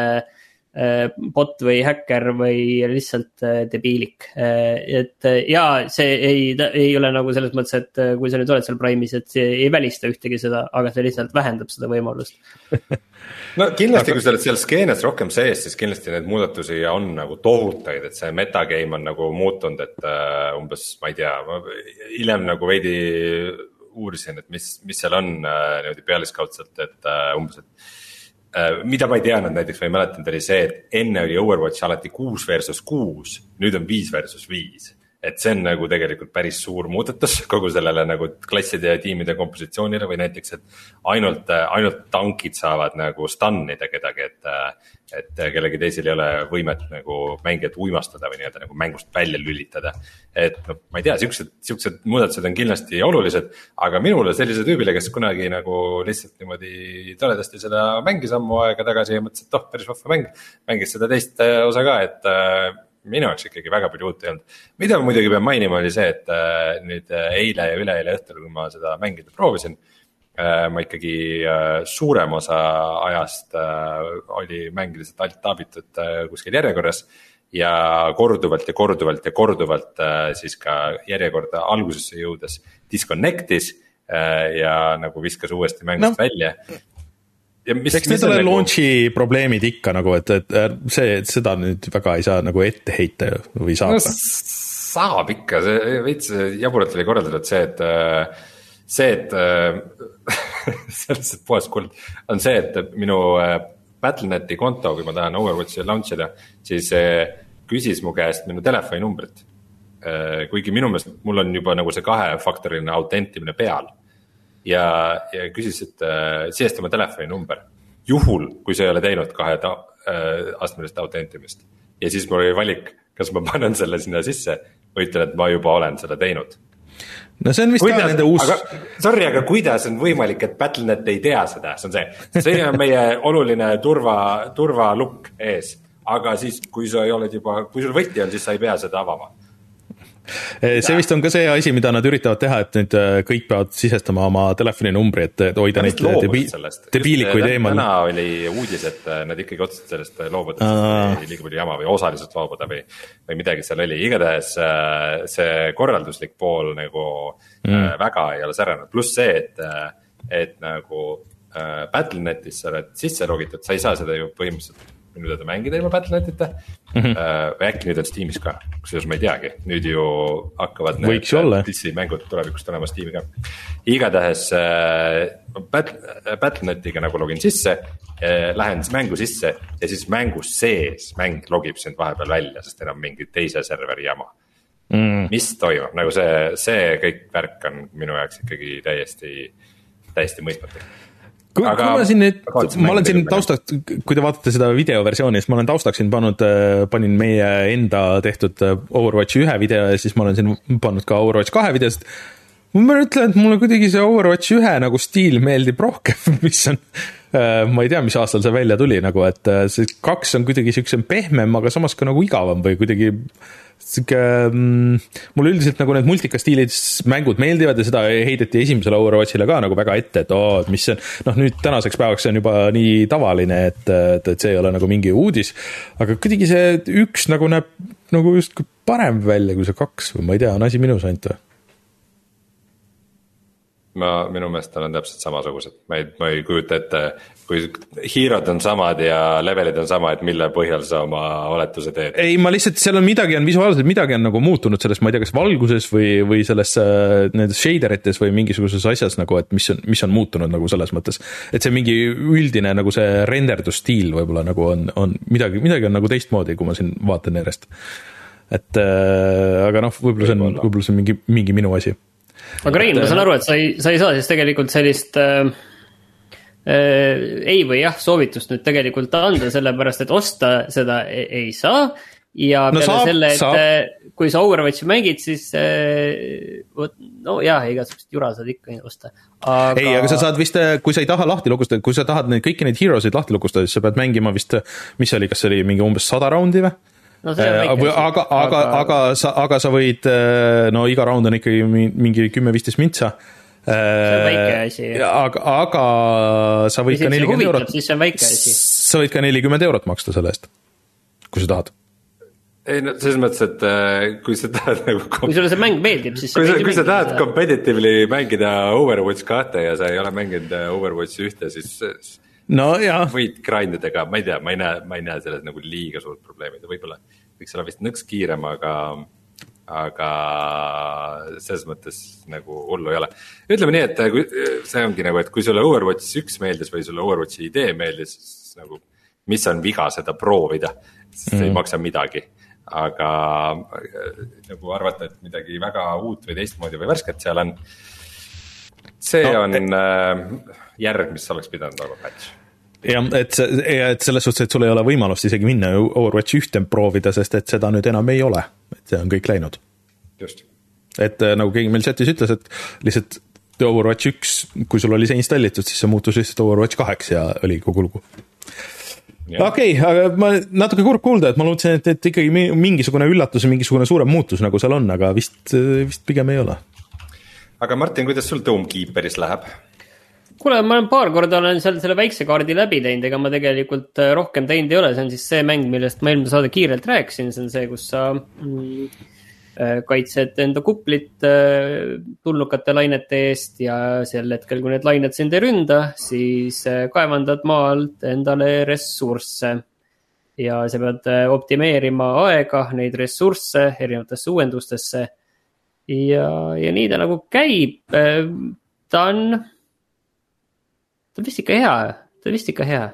bot või häkker või lihtsalt debiilik. et ja see ei, ei ole nagu selles mõttes, et kui sa nüüd oled seal Prime'is, et see ei välista ühtegi seda, aga see lihtsalt vähendab seda võimalust <laughs> no kindlasti aga..., kui sa oled seal skeenes rohkem sees, siis kindlasti neid muudatusi on nagu tohutuid, et see metagame on nagu muutunud, et uh, umbes, ma ei tea, hiljem nagu veidi uurisin, et mis, mis seal on uh, niimoodi pealiskaudselt, et uh, umbes, et mida ma ei teadnud näiteks või ei mäletanud, oli see, et enne oli Overwatch alati kuus versus kuus, nüüd on viis versus viis et see on nagu tegelikult päris suur muudatus <laughs> kogu sellele nagu klasside ja tiimide kompositsioonile või näiteks, et ainult, ainult tankid saavad nagu stun ida kedagi, et. et kellelgi teisel ei ole võimet nagu mängijat uimastada või nii-öelda nagu mängust välja lülitada. et noh, ma ei tea, siuksed, siuksed muudatused on kindlasti olulised, aga minule sellise tüübile, kes kunagi nagu lihtsalt niimoodi toredasti seda mängis ammu aega tagasi ja mõtles, et oh, päris vahva mäng. mängis seda teist osa ka, et minu jaoks ikkagi väga palju uut ei olnud. mida ma muidugi pean mainima, oli see, et äh, nüüd äh, eile ja üleeile õhtul, kui ma seda mängida proovisin äh,. ma ikkagi suurem osa ajast oli mäng lihtsalt alt taabitud kuskil järjekorras. ja korduvalt ja korduvalt ja korduvalt siis ka järjekorda algusesse jõudes disconnect'is ja nagu viskas uuesti mängust no. välja eks need ole nagu... launch'i probleemid ikka nagu, et, et see, et seda nüüd väga ei saa nagu ette heita või saab no,? saab ikka, see veits jaburalt oli korraldatud see, et see, et <laughs> on lihtsalt puhas kuld, on see, et minu äh, Battle.net'i konto, kui ma tahan Overwatchi launch ida, siis küsis mu käest minu telefoninumbrit. Äh, kuigi minu meelest mul on juba nagu see kahefaktoriline autentimine peal ja, ja küsis, et äh, sisesta oma telefoninumber. juhul, kui sa ei ole teinud kahe ta, äh, astmelist autentimist ja siis mul oli valik, kas ma panen selle sinna sisse või ütlen, et ma juba olen seda teinud no see on vist kuidas, ka nende uus. Sorry, aga kuidas on võimalik, et Battle.net ei tea seda, see on see, see on meie oluline turva, turvalukk ees. aga siis, kui sa oled juba, kui sul võti on, siis sa ei pea seda avama see vist on ka see asi, mida nad üritavad teha, et nüüd eh, kõik peavad sisestama oma telefoninumbri, et hoida neid debi debiilikuid eemal. täna oli uudis, et eh, nad ikkagi otsustasid sellest loobuda, sest liiga palju jama või osaliselt loobuda või, või midagi seal oli, igatahes see korralduslik pool nagu mm. väga ei ole säranenud, pluss see, et, et nagu Battle.netis sa oled sisse logitud, sa ei saa seda ju põhimõtteliselt minu teada mängida ilma Battle.netita mm. -hmm. või äkki nüüd on Steamis ka, kusjuures ma ei teagi, nüüd ju hakkavad. võiks ju olla. mängud tulevikus tulema Steam'i ka. igatahes äh, Battle, Battle.netiga nagu login sisse äh,, lähen mängu sisse ja siis mängus sees mäng logib sind vahepeal välja, sest enam mingi teise serveri jama mm.. mis toimub, nagu see, see kõik värk on minu jaoks ikkagi täiesti, täiesti mõistmatu kui, kui ma siin nüüd, ma olen siin taustaks, kui te vaatate seda videoversiooni, siis ma olen taustaks siin pannud, äh, panin meie enda tehtud äh, Overwatchi ühe video ja siis ma olen siin pannud ka Overwatch kahe videosid. Ma ütlen, et mulle kuidagi see Overwatch ühe nagu stiil meeldib rohkem, <laughs> mis on, äh, ma ei tea, mis aastal see välja tuli nagu, et see kaks on kuidagi siuksem pehmem, aga samas ka nagu igavam või kuidagi sihuke mm,, mulle üldiselt nagu need multikastiilis mängud meeldivad ja seda heideti esimesele Overwatchile ka nagu väga ette, et oo, et mis see on, noh nüüd tänaseks päevaks see on juba nii tavaline, et, et, et see ei ole nagu mingi uudis. aga kuidagi see üks nagu näeb nagu justkui parem välja kui see kaks või ma ei tea, on asi minus ainult või? Ma, minu meelest nad on täpselt samasugused, ma ei, ma ei kujuta ette, kui hero'd on samad ja levelid on sama, et mille põhjal sa oma oletuse teed? ei, ma lihtsalt, seal on midagi on visuaalselt, midagi on nagu muutunud selles, ma ei tea, kas valguses või, või selles äh, nendes shader ites või mingisuguses asjas nagu, et mis on, mis on muutunud nagu selles mõttes. et see mingi üldine nagu see renderdusstiil võib-olla nagu on, on midagi, midagi on nagu teistmoodi, kui ma siin vaatan järjest. et äh, aga noh, võib-olla see on, võib-olla see on mingi, mingi minu asi aga Rein, ma saan aru, et sa ei, sa ei saa siis tegelikult sellist äh, ei või jah soovitust nüüd tegelikult anda, sellepärast et osta seda ei, ei saa ja no peale saab, selle, et saab. Äh, kui sa Overwatchi mängid, siis äh, vot no jah, igasugust jura saad ikka osta aga.... ei, aga sa saad vist, äh, kui sa ei taha lahti lukustada, kui sa tahad neid kõiki neid heroes eid lahti lukustada, siis sa pead mängima vist, mis see oli, kas see oli mingi umbes sada raundi või? No asi. aga, aga, aga, aga sa, aga sa võid, no iga round on ikkagi mingi kümme-viisteist mintsa see on väike asi. aga, aga sa võid ka nelikümmend eurot. siis see on väike asi. sa võid ka nelikümmend eurot maksta selle eest, kui sa tahad ei no selles mõttes, et äh, kui sa tahad nagu. kui sulle see mäng meeldib, siis. kui sa, kui sa tahad competitively mängida Overwatch kahte ja sa ei ole mänginud äh, Overwatchi ühte, siis. No jaa. võid grind ida ka, ma ei tea, ma ei näe, ma ei näe selles nagu liiga suurt probleemi, ta võib-olla võiks olla vist nõks kiirem, aga. aga selles mõttes nagu hullu ei ole. ütleme nii, et äh, kui see ongi nagu, et kui sulle Overwatch üks meeldis või sulle Overwatchi idee meeldis, siis nagu mis on viga seda proovida, sest mm -hmm. ei mhm. maksa midagi aga äh, nagu arvata, et midagi väga uut või teistmoodi või värsket seal on. see no, on et... Järg, mis oleks pidanud olema patch jah, et see, et selles suhtes, et sul ei ole võimalust isegi minna Overwatchi ühte proovida, sest et seda nüüd enam ei ole, et see on kõik läinud. just. et äh, nagu keegi meil chat'is ütles, et lihtsalt Overwatch üks, kui sul oli see installitud, siis see muutus lihtsalt Overwatch kaheks ja oli kogu lugu okei okay,, aga ma natuke kurb kuulda, et ma lootsin, et, et ikkagi mingisugune üllatus ja mingisugune suurem muutus nagu seal on, aga vist, vist pigem ei ole. aga Martin, kuidas sul Domekeeperis läheb? Kuule, ma olen paar korda olen seal selle väikse kaardi läbi teinud, ega ma tegelikult äh, rohkem teinud ei ole, see on siis see mäng, millest ma eelmine saade kiirelt rääkisin, see on see, kus sa mm, Äh, kaitsed enda kuplit äh, tulnukate lainete eest ja sel hetkel, kui need lained sind ei ründa, siis kaevandad maalt endale ressursse. ja sa pead optimeerima aega, neid ressursse erinevatesse uuendustesse. ja, ja nii ta nagu käib. ta on, ta on vist ikka hea, ta on vist ikka hea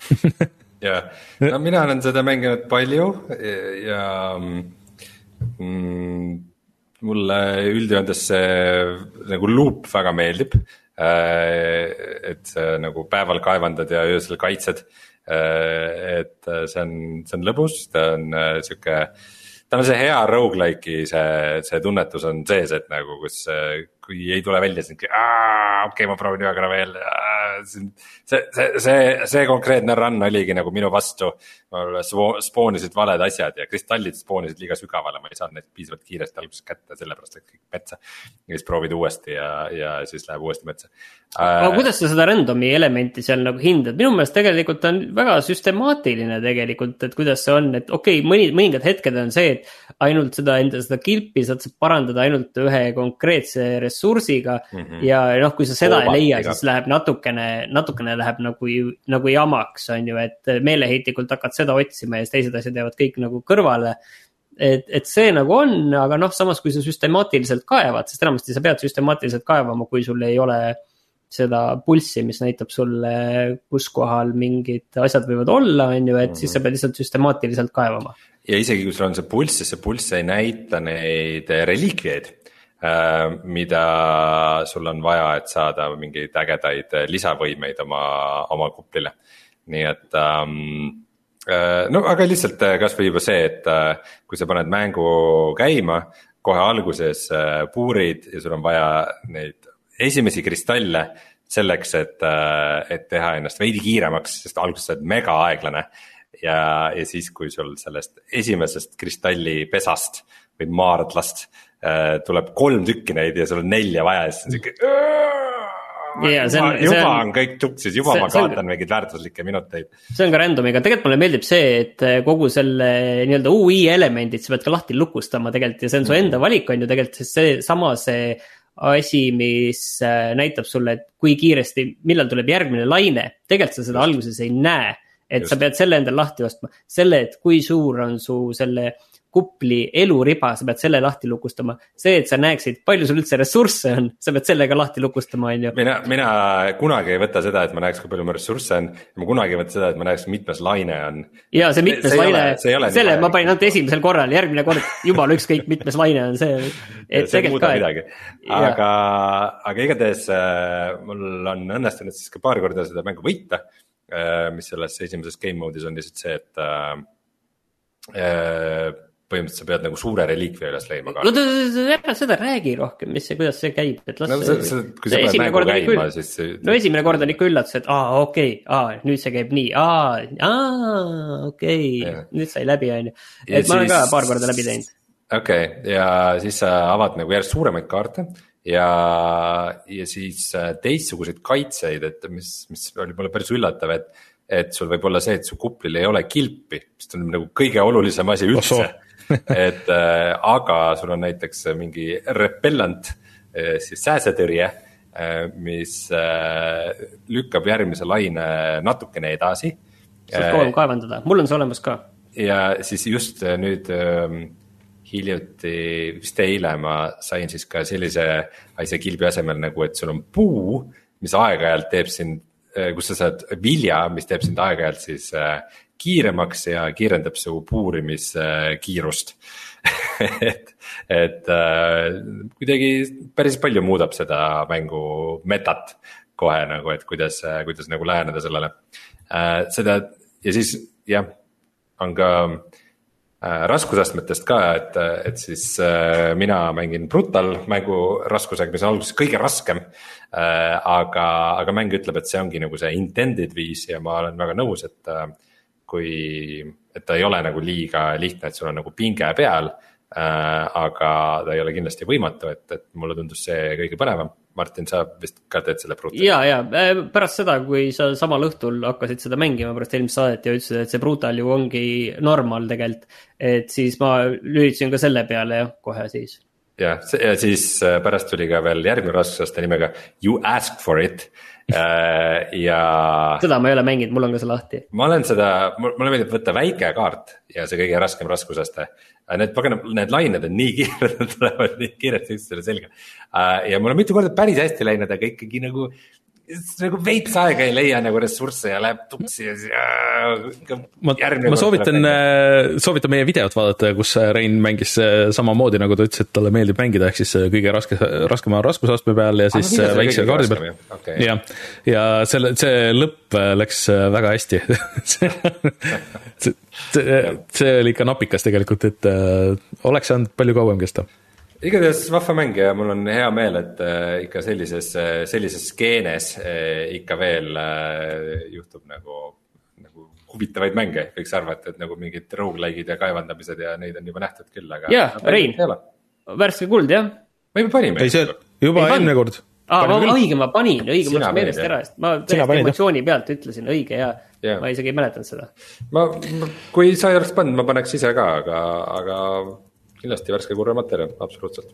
<laughs> ja, no mina olen seda mänginud palju ja mm,? mulle üldjoontes see nagu loop väga meeldib. Äh, et sa nagu päeval kaevandad ja öösel kaitsed. Äh, et see on, see on lõbus, ta on äh, sihuke tal on see hea rogu-like'i see, see tunnetus on sees, et nagu kus, kui ei tule välja, siis okei okay,, ma proovin ühe korra veel. See, see, see, see konkreetne run oligi nagu minu vastu mul spoonisid valed asjad ja kristallid spoonisid liiga sügavale, ma ei saanud neid piisavalt kiiresti alguses kätte, sellepärast läks kõik metsa. ja siis proovid uuesti ja, ja siis läheb uuesti metsa. aga äh, kuidas sa seda random'i elementi seal nagu hindad, minu meelest tegelikult on väga süstemaatiline tegelikult, et kuidas see on, et okei okay,, mõni, mõningad hetked on see, et ainult seda enda seda kilpi saad sa parandada ainult ühe konkreetse ressursiga mm. -hmm. ja noh, kui sa seda Oba, ei leia, siis läheb natukene, natukene läheb nagu, nagu jamaks, on ju, et meeleheitlikult hakkad seda otsima ja siis teised asjad jäävad kõik nagu kõrvale. et, et see nagu on, aga noh, samas kui sa süstemaatiliselt kaevad, sest enamasti sa pead süstemaatiliselt kaevama, kui sul ei ole seda pulssi, mis näitab sulle, kus kohal mingid asjad võivad olla, on ju, et mm -hmm. siis sa mhm. pead lihtsalt süstemaatiliselt kaevama. ja isegi kui sul on see pulss, siis see pulss ei näita neid reliikviaid mida sul on vaja, et saada mingeid ägedaid lisavõimeid oma, oma kuplile. nii et ähm, Äh, no aga lihtsalt äh, kasvõi juba see, et äh, kui sa paned mängu käima, kohe alguses puurid ja sul on vaja neid esimesi kristalle selleks, et, et teha ennast veidi kiiremaks, sest alguses sa oled mega aeglane. ja, ja siis, kui sul sellest esimesest kristallipesast või maardlast tuleb kolm tükki neid ja sul on nelja vaja, siis on sihuke ja see on. juba on, on kõik tuksis, juba see, ma kaotan mingeid väärtuslikke minuteid. see on ka random'iga, tegelikult mulle meeldib see, et eh, kogu selle nii-öelda ui elemendid sa pead ka lahti lukustama tegelikult ja see on su enda valik on ju tegelikult, sest seesama see asi, mis näitab sulle, et kui kiiresti, millal tuleb järgmine laine, tegelikult sa seda alguses ei näe. et Just. sa pead selle endale lahti ostma, selle, et kui suur on su selle kupli eluriba, sa pead selle lahti lukustama. see, et sa näeksid, palju sul üldse ressursse on, sa pead selle ka lahti lukustama, on ju. mina, mina kunagi ei võta seda, et ma näeks, kui palju mul ressursse on. ma kunagi ei võta seda, et ma näeks, mitmes laine on. ja see mitmes See laine see nii selle ma panin ainult esimesel korral, järgmine kord jumala ükskõik, mitmes laine on see. <laughs> et see ei muuda ka, midagi, aga, aga igatahes äh, mul on õnnestunud siis ka paar korda seda mängu võita. mis selles esimeses game mode'is on lihtsalt see, et äh, äh, põhimõtteliselt sa pead nagu suure reliikvia üles leidma ka no. ära seda räägi rohkem, mis see, kuidas see käib, et las no see, see, kui sa pead esimene mängu kord on ikka käima, siis see- no esimene kord on ikka üllatus, et aa, okei okay,, aa, nüüd see käib nii, aa, aa, okei okay., nüüd sai läbi, on ju. Ja et ma olen ka siis- paar korda läbi teinud. okei okay,, ja siis sa avad nagu järjest suuremaid kaarte ja, ja siis äh, teistsuguseid kaitseid, et mis, mis oli mulle päris üllatav, et. et sul võib olla see, et su kuplil ei ole kilpi, mis on nagu kõige olulisem asi üldse Ossoo.. <laughs> et äh, aga sul on näiteks mingi repellent, siis sääsetõrje, mis äh, lükkab järgmise laine natukene edasi. saad kauem kaevandada, mul on see olemas ka. ja siis just äh, nüüd ähm, hiljuti, vist eile ma sain siis ka sellise asja kilbi asemel nagu, et sul on puu, mis aeg-ajalt teeb sind, kus sa saad vilja, mis teeb sind aeg-ajalt siis äh, kiiremaks ja kiirendab su puurimiskiirust <laughs> et, et äh, kuidagi päris palju muudab seda mängu metat kohe nagu, et kuidas, kuidas nagu läheneda sellele äh,. seda ja siis jah, on ka äh, raskusastmetest ka, et, et siis äh, mina mängin Brutal mängu raskusega, mis on alguses kõige raskem äh,. aga, aga mäng ütleb, et see ongi nagu see intended viis ja ma olen väga nõus, et äh, kui, et ta ei ole nagu liiga lihtne, et sul on nagu pinge peal äh,. aga ta ei ole kindlasti võimatu, et, et mulle tundus see kõige põnevam. Martin, sa vist ka teed selle Brutali? ja, ja äh, pärast seda, kui sa samal õhtul hakkasid seda mängima pärast eelmist saadet ja ütlesid, et see Brutal ju ongi normal tegelikult. et siis ma lülitasin ka selle peale jah, kohe siis. jah, ja siis äh, pärast tuli ka veel järgmine raskusaste nimega You asked for it ja seda ma ei ole mänginud, mul on ka see lahti. ma olen seda, mulle meeldib võtta väike kaart ja see kõige raskem raskusaste. Need pagan, need lained on nii kiired, nad tulevad nii kiiresti üksteisele selga. ja mul on mitu korda päris hästi läinud, aga ikkagi nagu, nagu veits aega ei leia nagu ressursse ja läheb tuksi ja siis. ma, ma soovitan, soovitan meie videot vaadata, kus Rein mängis äh, samamoodi, nagu ta ütles, et talle meeldib mängida, ehk siis äh, kõige raske, raskema raskusastme peal ja Ah, siis äh, video väikse kaardi peal. Okei.. jah, ja selle, see lõpp äh, läks äh, väga hästi <laughs> see, see, see oli ikka napikas tegelikult, et äh, oleks saanud palju kauem kesta igatahes vahva mäng ja mul on hea meel, et äh, ikka sellises, sellises skeenes äh, ikka veel äh, juhtub nagu, nagu huvitavaid mänge, võiks arvata, et nagu mingid rogu-like'id ja kaevandamised ja neid on juba nähtud küll, aga. Jaa, Rein. värske kuld jah. me juba panime. ei, see juba eelmine kord. aa, õige, ma panin, õige, mul läks meelest ära, sest ma täiesti jah. emotsiooni pealt ütlesin õige ja Jaa. ma isegi ei mäletanud seda. ma, kui sa ei oleks pannud, ma paneks ise ka, aga, aga kindlasti värske kurre materjal, absoluutselt.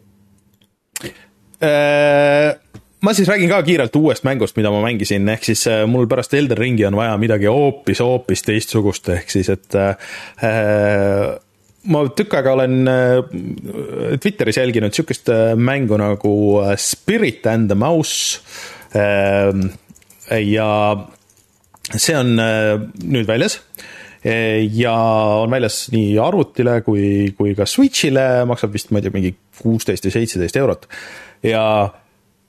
Äh, ma siis räägin ka kiirelt uuest mängust, mida ma mängisin, ehk siis äh, mul pärast Elden Ringi on vaja midagi hoopis, hoopis teistsugust, ehk siis et äh, ma tükk aega olen äh, Twitteris jälginud niisugust mängu nagu Spirit and the Mouse ja see on nüüd väljas ja on väljas nii arvutile kui, kui ka Switch'ile, maksab vist, ma ei tea, mingi kuusteist või seitseteist eurot. ja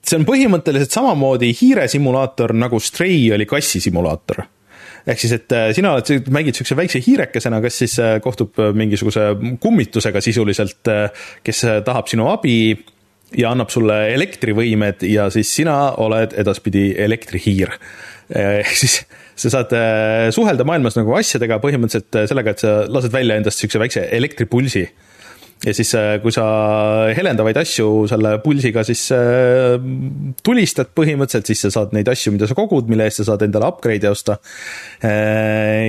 see on põhimõtteliselt samamoodi hiiresimulaator nagu Stray oli kassisimulaator ehk siis, et äh, sina oled, mängid niisuguse väikse hiirekesena, kes siis äh, kohtub äh, mingisuguse kummitusega sisuliselt, kes tahab sinu abi ja annab sulle elektrivõimed ja siis sina oled edaspidi elektrihiir. ehk siis sa saad äh, suhelda maailmas nagu asjadega põhimõtteliselt äh, sellega, et sa lased välja endast niisuguse väikse elektripulsi ja siis, kui sa helendavaid asju selle pulsiga siis äh, tulistad põhimõtteliselt, siis sa saad neid asju, mida sa kogud, mille eest sa saad endale upgrade'i osta.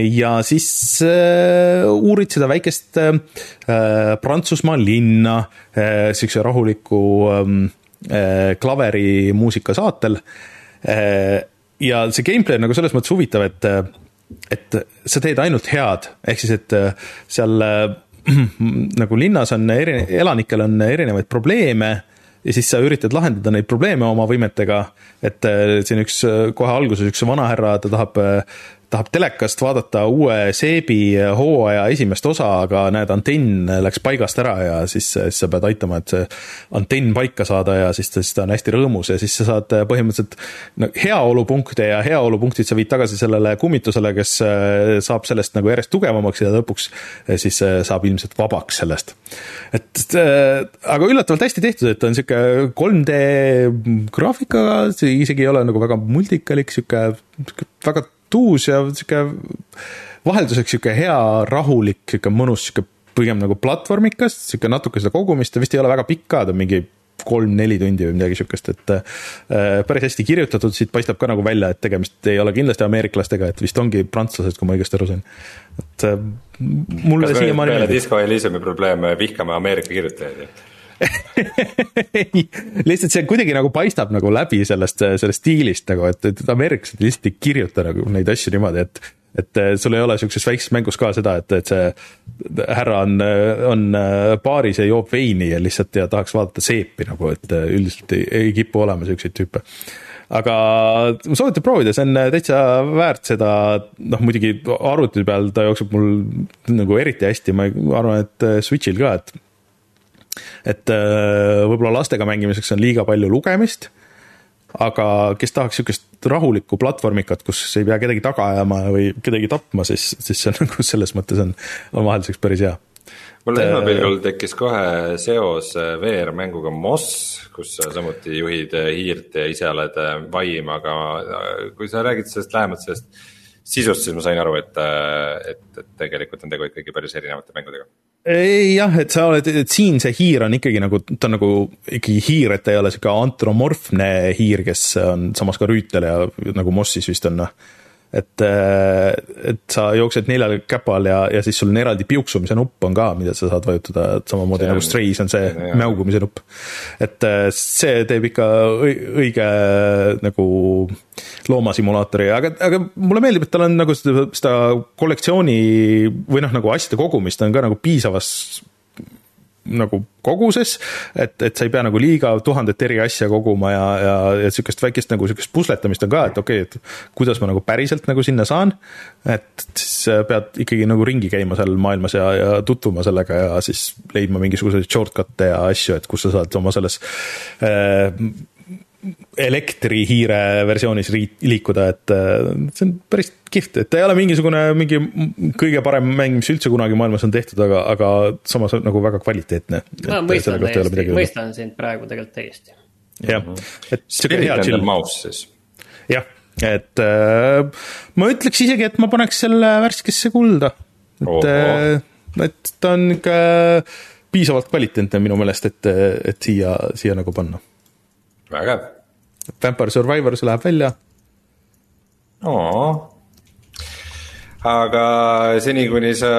ja siis äh, uurid seda väikest äh, Prantsusmaa linna niisuguse rahuliku äh, klaverimuusika saatel. ja see gameplay on nagu selles mõttes huvitav, et et sa teed ainult head, ehk siis, et seal <clears throat> nagu linnas on eri, elanikel on erinevaid probleeme ja siis sa üritad lahendada neid probleeme oma võimetega. et siin üks kohe alguses üks vanahärra, ta tahab tahab telekast vaadata uue Seebi hooaja esimest osa, aga näed, antenn läks paigast ära ja siis, siis sa pead aitama, et see antenn paika saada ja siis, siis ta on hästi rõõmus ja siis sa saad põhimõtteliselt no, heaolupunkte ja heaolupunktid sa viid tagasi sellele kummitusele, kes äh, saab sellest nagu järjest tugevamaks ja lõpuks äh, siis äh, saab ilmselt vabaks sellest. et aga üllatavalt hästi tehtud, et on sihuke 3D graafikaga, isegi ei ole nagu väga multikalik, sihuke väga tuus ja sihuke vahelduseks sihuke hea, rahulik, sihuke mõnus, sihuke pigem nagu platvormikas, sihuke natuke seda kogumist, ta vist ei ole väga pikk ka, ta mingi kolm-neli tundi või midagi sihukest, et äh, päris hästi kirjutatud, siit paistab ka nagu välja, et tegemist ei ole kindlasti ameeriklastega, et vist ongi prantslased, kui ma õigesti aru sain. et äh, mulle siiamaani meeldib. Disco Elysiumi probleem, vihkame Ameerika kirjutajaid ei, lihtsalt see kuidagi nagu paistab nagu läbi sellest, sellest stiilist nagu, et, et ameeriklased lihtsalt ei kirjuta nagu neid asju niimoodi, et et sul ei ole siukses väikses mängus ka seda, et, et see härra on, on baaris ja joob veini ja lihtsalt ja tahaks vaadata seepi nagu, et üldiselt ei, ei kipu olema siukseid tüüpe. Aga ma soovitan proovida, see on täitsa väärt seda, noh muidugi arvuti peal ta jookseb mul nagu eriti hästi, ma arvan, et Switch'il ka, et et äh, võib-olla lastega mängimiseks on liiga palju lugemist, aga kes tahaks niisugust rahulikku platvormikat, kus ei pea kedagi taga ajama või kedagi tapma, siis, siis see on <laughs> nagu selles mõttes on, on vahelduseks päris hea. Mul esmapilgul tekkis kohe seos äh, VR-mänguga Moss, kus sa samuti juhid äh, hiirt ja ise oled vaim, aga kui sa räägid sellest lähemalt sellest sisust, siis ma sain aru, et, et, et tegelikult on tegu ikkagi päris erinevate mängudega ei jah, et sa oled, et siin see hiir on ikkagi nagu, ta on nagu ikkagi hiir, et ta ei ole sihuke antromorfne hiir, kes on samas ka rüütel ja nagu Mossis vist on noh et, äh, et sa jooksed neljal käpal ja, ja siis sul on eraldi piuksumise nupp on ka, mida sa saad vajutada, et samamoodi see nagu Strays on see ja, mäugumise nupp. et äh, see teeb ikka õige nagu loomasimulaatori, aga, aga mulle meeldib, et tal on nagu seda, seda kollektsiooni või noh, nagu asjade kogumist on ka nagu piisavas nagu koguses, et, et sa ei pea nagu liiga tuhandet eri asja koguma ja, ja, ja sihukest väikest nagu sihukest pusletamist on ka, et okei okay,, et kuidas ma nagu päriselt nagu sinna saan. et siis pead ikkagi nagu ringi käima seal maailmas ja, ja tutvuma sellega ja siis leidma mingisuguseid shortcut'e ja asju, et kus sa saad oma selles äh, elektrihiire versioonis liikuda, et äh, see on päris kihvt, et ta ei ole mingisugune mingi kõige parem mäng, mis üldse kunagi maailmas on tehtud, aga, aga samas nagu väga kvaliteetne. ma mõistan täiesti, mõistan sind praegu tegelikult täiesti. jah, et sihuke hea chill. jah, et äh, ma ütleks isegi, et ma paneks selle värskesse kulda, et oh. et ta on ikka piisavalt kvaliteetne minu meelest, et, et siia, siia nagu panna vägev. Vampire Survivors läheb välja. aga seni, kuni sa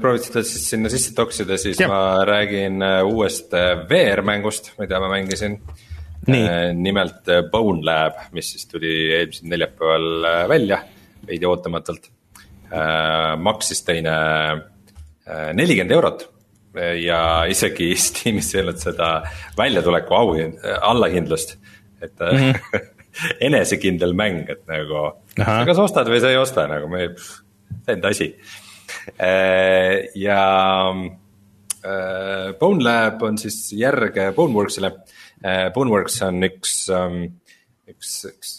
proovid seda siis sinna sisse toksida, siis ja. ma räägin äh, uuest äh, VR-mängust, mida ma mängisin. Äh, nimelt Bone Lab, mis siis tuli eelmisel neljapäeval välja, veidi ootamatult. maksis teine nelikümmend eurot ja isegi <laughs> Steamis ei olnud seda väljatuleku au, allahindlust, et mm -hmm. <laughs> enesekindel mäng, et nagu sa kas ostad või sa ei osta nagu, me, enda asi. Äh, ja äh, Bone Lab on siis järg Boneworksile. Äh, Boneworks on üks, ähm, üks, üks,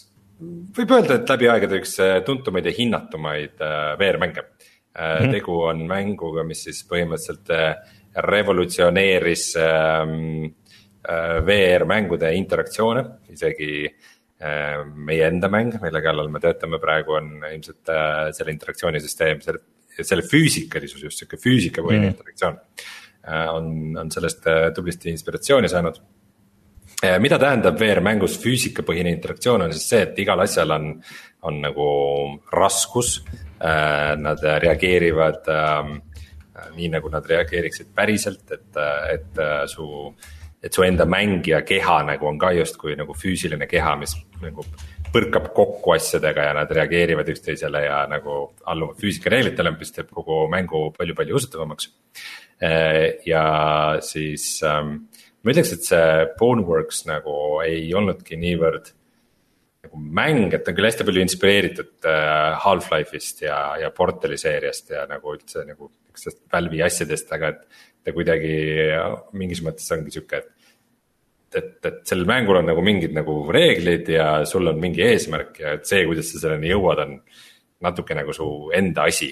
võib öelda, et läbi aegade üks tuntumaid ja hinnatumaid VR-mänge. Mm -hmm. tegu on mänguga, mis siis põhimõtteliselt revolutsioneeris ähm, äh, VR-mängude interaktsioone, isegi äh, meie enda mäng, mille kallal me töötame praegu, on ilmselt äh, selle interaksioonisüsteem, selle, selle füüsikalisus, just sihuke füüsikapõhine mm. interaktsioon. on, on sellest tublisti inspiratsiooni saanud. mida tähendab VR-mängus füüsikapõhine interaktsioon, on siis see, et igal asjal on, on nagu raskus. Nad reageerivad ähm, nii nagu nad reageeriksid päriselt, et, et su. et su enda mängija keha nagu on ka justkui nagu füüsiline keha, mis nagu põrkab kokku asjadega ja nad reageerivad üksteisele ja nagu alluvad füüsikareeglitele, mis teeb kogu mängu palju-palju usutavamaks. ja siis ähm, ma ütleks, et see Boneworks nagu ei olnudki niivõrd nagu mäng, et on küll hästi palju inspireeritud äh, Half-Life'ist ja, ja Portali seeriast ja nagu üldse nagu niisugustest Valve'i asjadest, aga et. ta kuidagi mingis mõttes ongi sihuke, et, et, et sellel mängul on nagu mingid nagu reeglid ja sul on mingi eesmärk ja et see, kuidas sa selleni jõuad, on natuke nagu su enda asi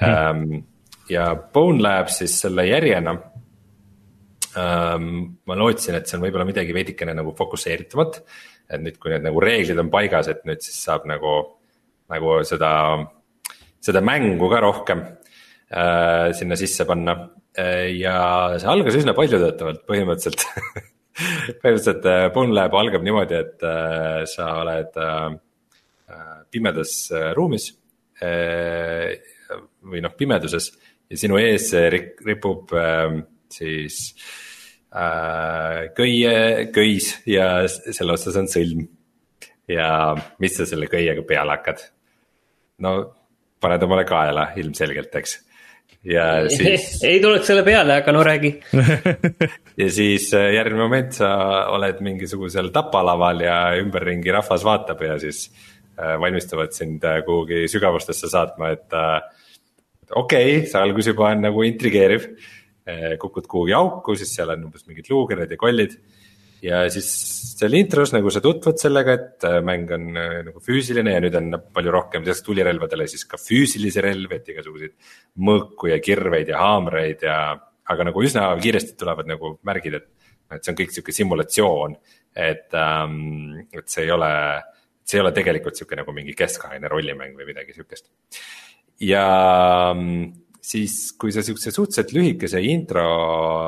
mm.. ja Bone Lab siis selle järjena um,. ma lootsin, et see on võib-olla midagi veidikene nagu fokusseeritumat et nüüd, kui need nagu reeglid on paigas, et nüüd siis saab nagu, nagu seda, seda mängu ka rohkem sinna sisse panna äh,. ja see algas üsna paljutõotavalt põhimõtteliselt <laughs> põhimõtteliselt äh, Bonelab algab niimoodi, et äh, sa oled äh, äh pimedas äh, ruumis äh, või noh, pimeduses ja sinu ees ripub äh, siis äh, Äh, köie, köis ja selle otsas on sõlm. ja mis sa selle köiega peale hakkad? no paned omale kaela ilmselgelt, eks. Ja siis. <laughs> ei tuleks selle peale, aga no räägi <laughs> ja siis äh, järgmine moment sa oled mingisugusel tapalaval ja ümberringi rahvas vaatab ja siis äh, valmistavad sind kuhugi sügavustesse saatma, et okei okay,, see algus juba on nagu intrigeeriv kukud kuhugi auku, siis seal on umbes mingid luukerid ja kollid. Ja siis seal intros nagu sa tutvud sellega, et äh, mäng on äh, nagu füüsiline ja nüüd on palju rohkem lisaks tulirelvadele siis ka füüsilisi relvi, et igasuguseid mõõku ja kirveid ja haamreid ja. aga nagu üsna kiiresti tulevad nagu märgid, et, et see on kõik sihuke simulatsioon, et ähm,, et see ei ole see ei ole tegelikult sihuke nagu mingi keskajaline rollimäng või midagi sihukest. ja siis kui sa siukse suhteliselt lühikese intro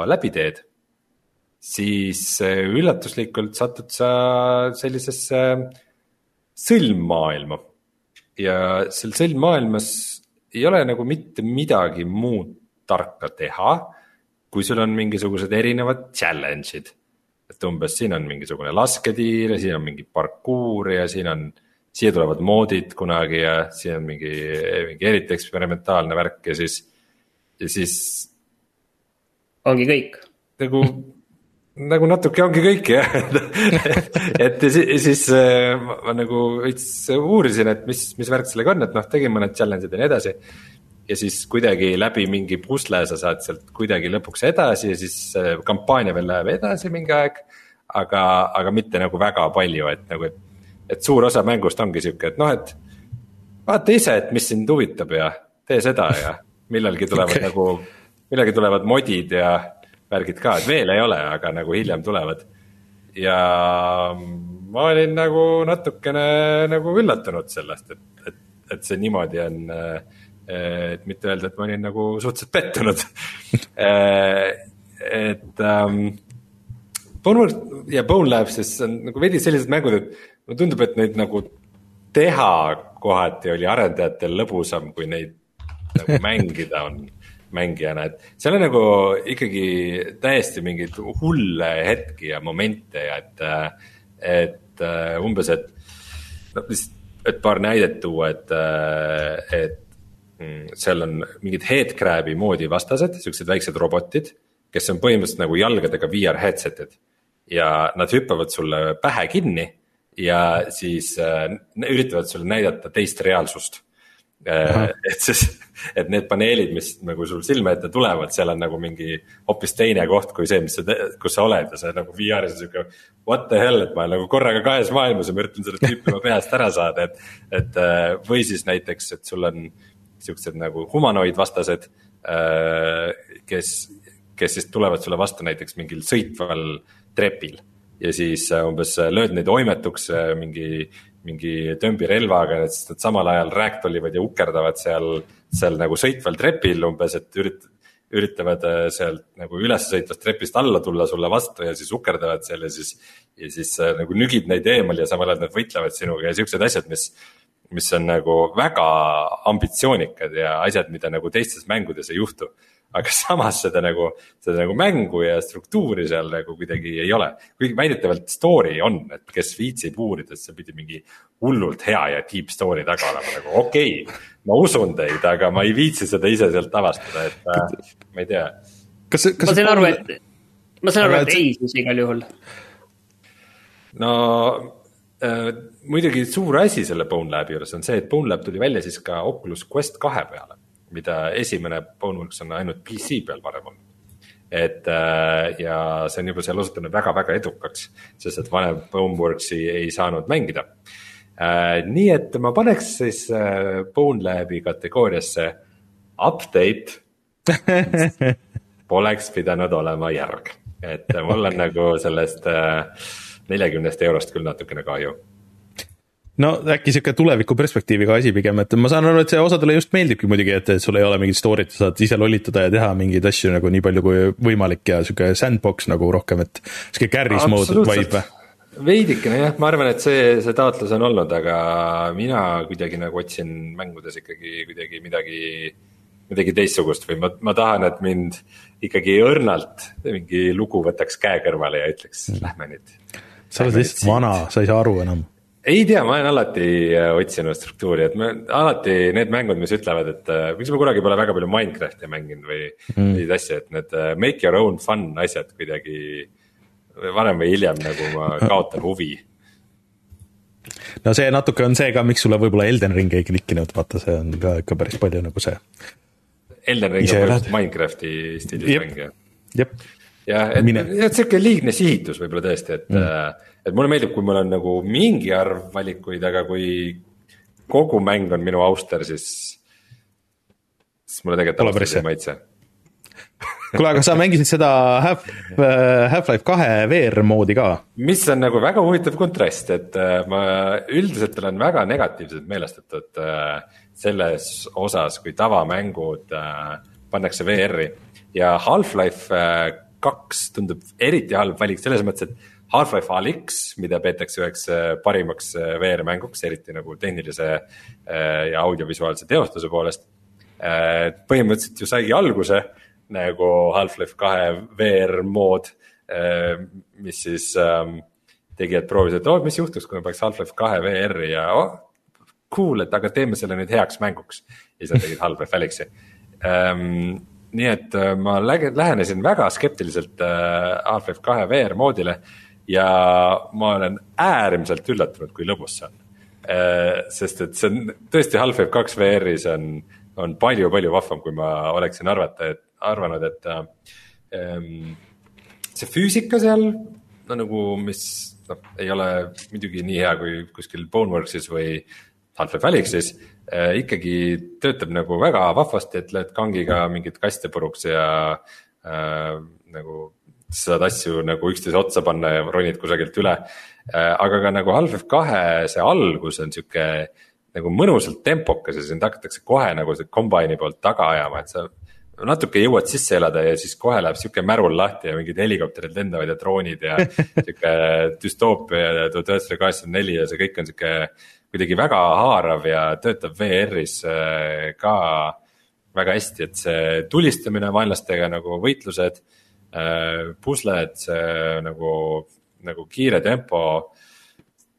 läbi teed, siis eh, üllatuslikult satud sa sellisesse sõlmmaailma. ja seal sõlmmaailmas ei ole nagu mitte midagi muud tarka teha, kui sul on mingisugused erinevad challenge'id. et umbes siin on mingisugune lasketiir ja siin on mingi parkuur ja siin on siia tulevad moodid kunagi ja siin on mingi, mingi eriti eksperimentaalne värk ja siis, ja siis. ongi kõik. nagu, nagu natuke ongi kõik jah <laughs> et siis, siis äh, ma, ma nagu veits uurisin, et mis, mis värk sellega on, et noh, tegin mõned challenge'id ja nii edasi. ja siis kuidagi läbi mingi pusle sa saad sealt kuidagi lõpuks edasi ja siis äh, kampaania veel läheb edasi mingi aeg. aga, aga mitte nagu väga palju, et nagu, et et suur osa mängust ongi sihuke, et noh, et vaata ise, et mis sind huvitab ja tee seda ja <laughs> millalgi tulevad okay. nagu, millalgi tulevad modid ja värgid ka, et veel ei ole, aga nagu hiljem tulevad. ja ma olin nagu natukene nagu üllatunud sellest, et, et, et see niimoodi on. et mitte öelda, et ma olin nagu suhteliselt pettunud <laughs> et ähm, Bone ja Bone Labsis on nagu veidi sellised mängud, et mulle tundub, et neid nagu teha kohati oli arendajatel lõbusam, kui neid nagu mängida on mängijana, et seal on nagu ikkagi täiesti mingeid hulle hetki ja momente ja et, et umbes, et noh, lihtsalt, et paar näidet tuua, et, et mm, seal on mingid headcrab'i moodi vastased, siuksed väiksed robotid, kes on põhimõtteliselt nagu jalgadega VR headset'id ja nad hüppavad sulle pähe kinni ja siis äh, üritavad sulle näidata teist reaalsust äh,. et siis, et need paneelid, mis nagu sul silme ette tulevad, seal on nagu mingi hoopis teine koht kui see, mis sa, kus sa oled ja see nagu VR-is on sihuke. What the hell, et ma olen nagu korraga kahes maailmas ja ma üritan selle tüüpi oma peast ära saada, et, et äh, või siis näiteks, et sul on siuksed nagu humanoidvastased äh,, kes, kes siis tulevad sulle vastu näiteks mingil sõitval trepil ja siis äh, umbes lööd neid oimetuks mingi, mingi tömbirelvaga, sest nad samal ajal rääktolivad ja ukerdavad seal, seal nagu sõitval trepil umbes, et ürit-, üritavad sealt nagu üles sõitvast trepist alla tulla sulle vastu ja siis ukerdavad seal ja siis. ja siis nagu nügid neid eemal ja samal ajal nad võitlevad sinuga ja siuksed asjad, mis, mis on nagu väga ambitsioonikad ja asjad, mida nagu teistes mängudes ei juhtu aga samas seda nagu, seda nagu mängu ja struktuuri seal nagu kuidagi ei ole. kuigi väidetavalt story on, et kes viitsib uurida, siis see pidi mingi hullult hea ja deep story taga olema, nagu okei okay,. ma usun teid, aga ma ei viitsi seda ise sealt avastada, et äh, ma ei tea. kas, kas ma sain aru, et, ma sain aru, et ei siis igal juhul. no äh, muidugi suur asi selle Bone Labi juures on see, et Bone Lab tuli välja siis ka Oculus Quest kahe peale, mida esimene Boneworks on ainult PC peal varem olnud. Et äh, ja see on juba seal osutunud väga-väga edukaks, sest et vanem Boneworksi ei saanud mängida. Äh,. nii et ma paneks siis äh, Bone Labi kategooriasse update. <laughs> Poleks pidanud olema järg, et mul on nagu sellest neljakümnest eurost küll natukene kahju no äkki sihuke tuleviku perspektiiviga asi pigem, et ma saan aru, et see osadele just meeldibki muidugi, et sul ei ole mingit story't, sa saad ise lollitada ja teha mingeid asju nagu nii palju kui võimalik ja sihuke sandbox nagu rohkem, et sihuke carry's mode vibe või? veidikene jah, ma arvan, et see, see taotlus on olnud, aga mina kuidagi nagu otsin mängudes ikkagi kuidagi midagi, midagi teistsugust või ma, ma tahan, et mind ikkagi õrnalt mingi lugu võtaks käe kõrvale ja ütleks mm., lähme nüüd. sa oled lihtsalt vana, sa ei saa aru enam ei tea, ma olen alati äh, otsinud struktuuri, et me alati need mängud, mis ütlevad, et äh, miks ma kunagi pole väga palju Minecrafti mänginud või mm. neid asju, et need äh, make your own fun asjad kuidagi varem või hiljem nagu ma <laughs> kaotan huvi. no see natuke on see ka, miks sulle võib-olla Elden Ring ei klikkinud, vaata, see on ka ikka päris palju nagu see. Elden Ring on põhimõtteliselt Minecrafti stiilis mäng jah? jah. jah, et, et sihuke liigne sihitus võib-olla tõesti, et mm et mulle meeldib, kui mul on nagu mingi arv valikuid, aga kui kogu mäng on minu auster, siis, siis mulle tegelikult ausalt ei maitse. Kuule, aga sa <laughs> mängisid seda Half, äh, Half-Life kahe VR moodi ka? mis on nagu väga huvitav kontrast, et äh, ma üldiselt olen väga negatiivselt meelestatud äh, selles osas, kui tavamängud pannakse VR-i. Ja Half-Life kaks tundub eriti halb valik selles mõttes, et Half-Life Alyx, mida peetakse üheks äh, parimaks äh, VR-mänguks, eriti nagu tehnilise äh, ja audiovisuaalse teostuse poolest. põhimõtteliselt ju saigi alguse nagu Half-Life kahe VR mood, mis siis ähm, tegijad proovisid, et oh, mis juhtuks, kui me paneks Half-Life kahe VR-i ja oh, cool, et aga teeme selle nüüd heaks mänguks. ja siis nad tegid Half-Life Alyxi ähm, nii et ma lähenesin väga skeptiliselt Half-Life kahe VR moodile ja ma olen äärmiselt üllatunud, kui lõbus see on. Äh, sest et see on tõesti Half-Life kaks VR-is on, on palju-palju vahvam, kui ma oleksin arvata, et arvanud, et ähm, see füüsika seal no nagu, mis noh, ei ole muidugi nii hea kui kuskil Boneworksis või Half-Life Alyxis äh,. ikkagi töötab nagu väga vahvasti, et lööd kangiga mingit kaste puruks ja äh, nagu saad asju nagu üksteise otsa panna ja ronid kusagilt üle. Äh, aga ka nagu Half-Life kahe see algus on sihuke nagu mõnusalt tempokas ja sind hakatakse kohe nagu see kombaini poolt taga ajama, et sa natuke jõuad sisse elada ja siis kohe läheb sihuke märul lahti ja mingid helikopterid lendavad ja droonid ja <laughs> sihuke düstoopia ja tuhat üheksasada kaheksakümmend neli ja see kõik on sihuke kuidagi väga haarav ja töötab VR-is äh, ka väga hästi, et see tulistamine, vaenlastega nagu võitlused pusled, see nagu, nagu kiire tempo.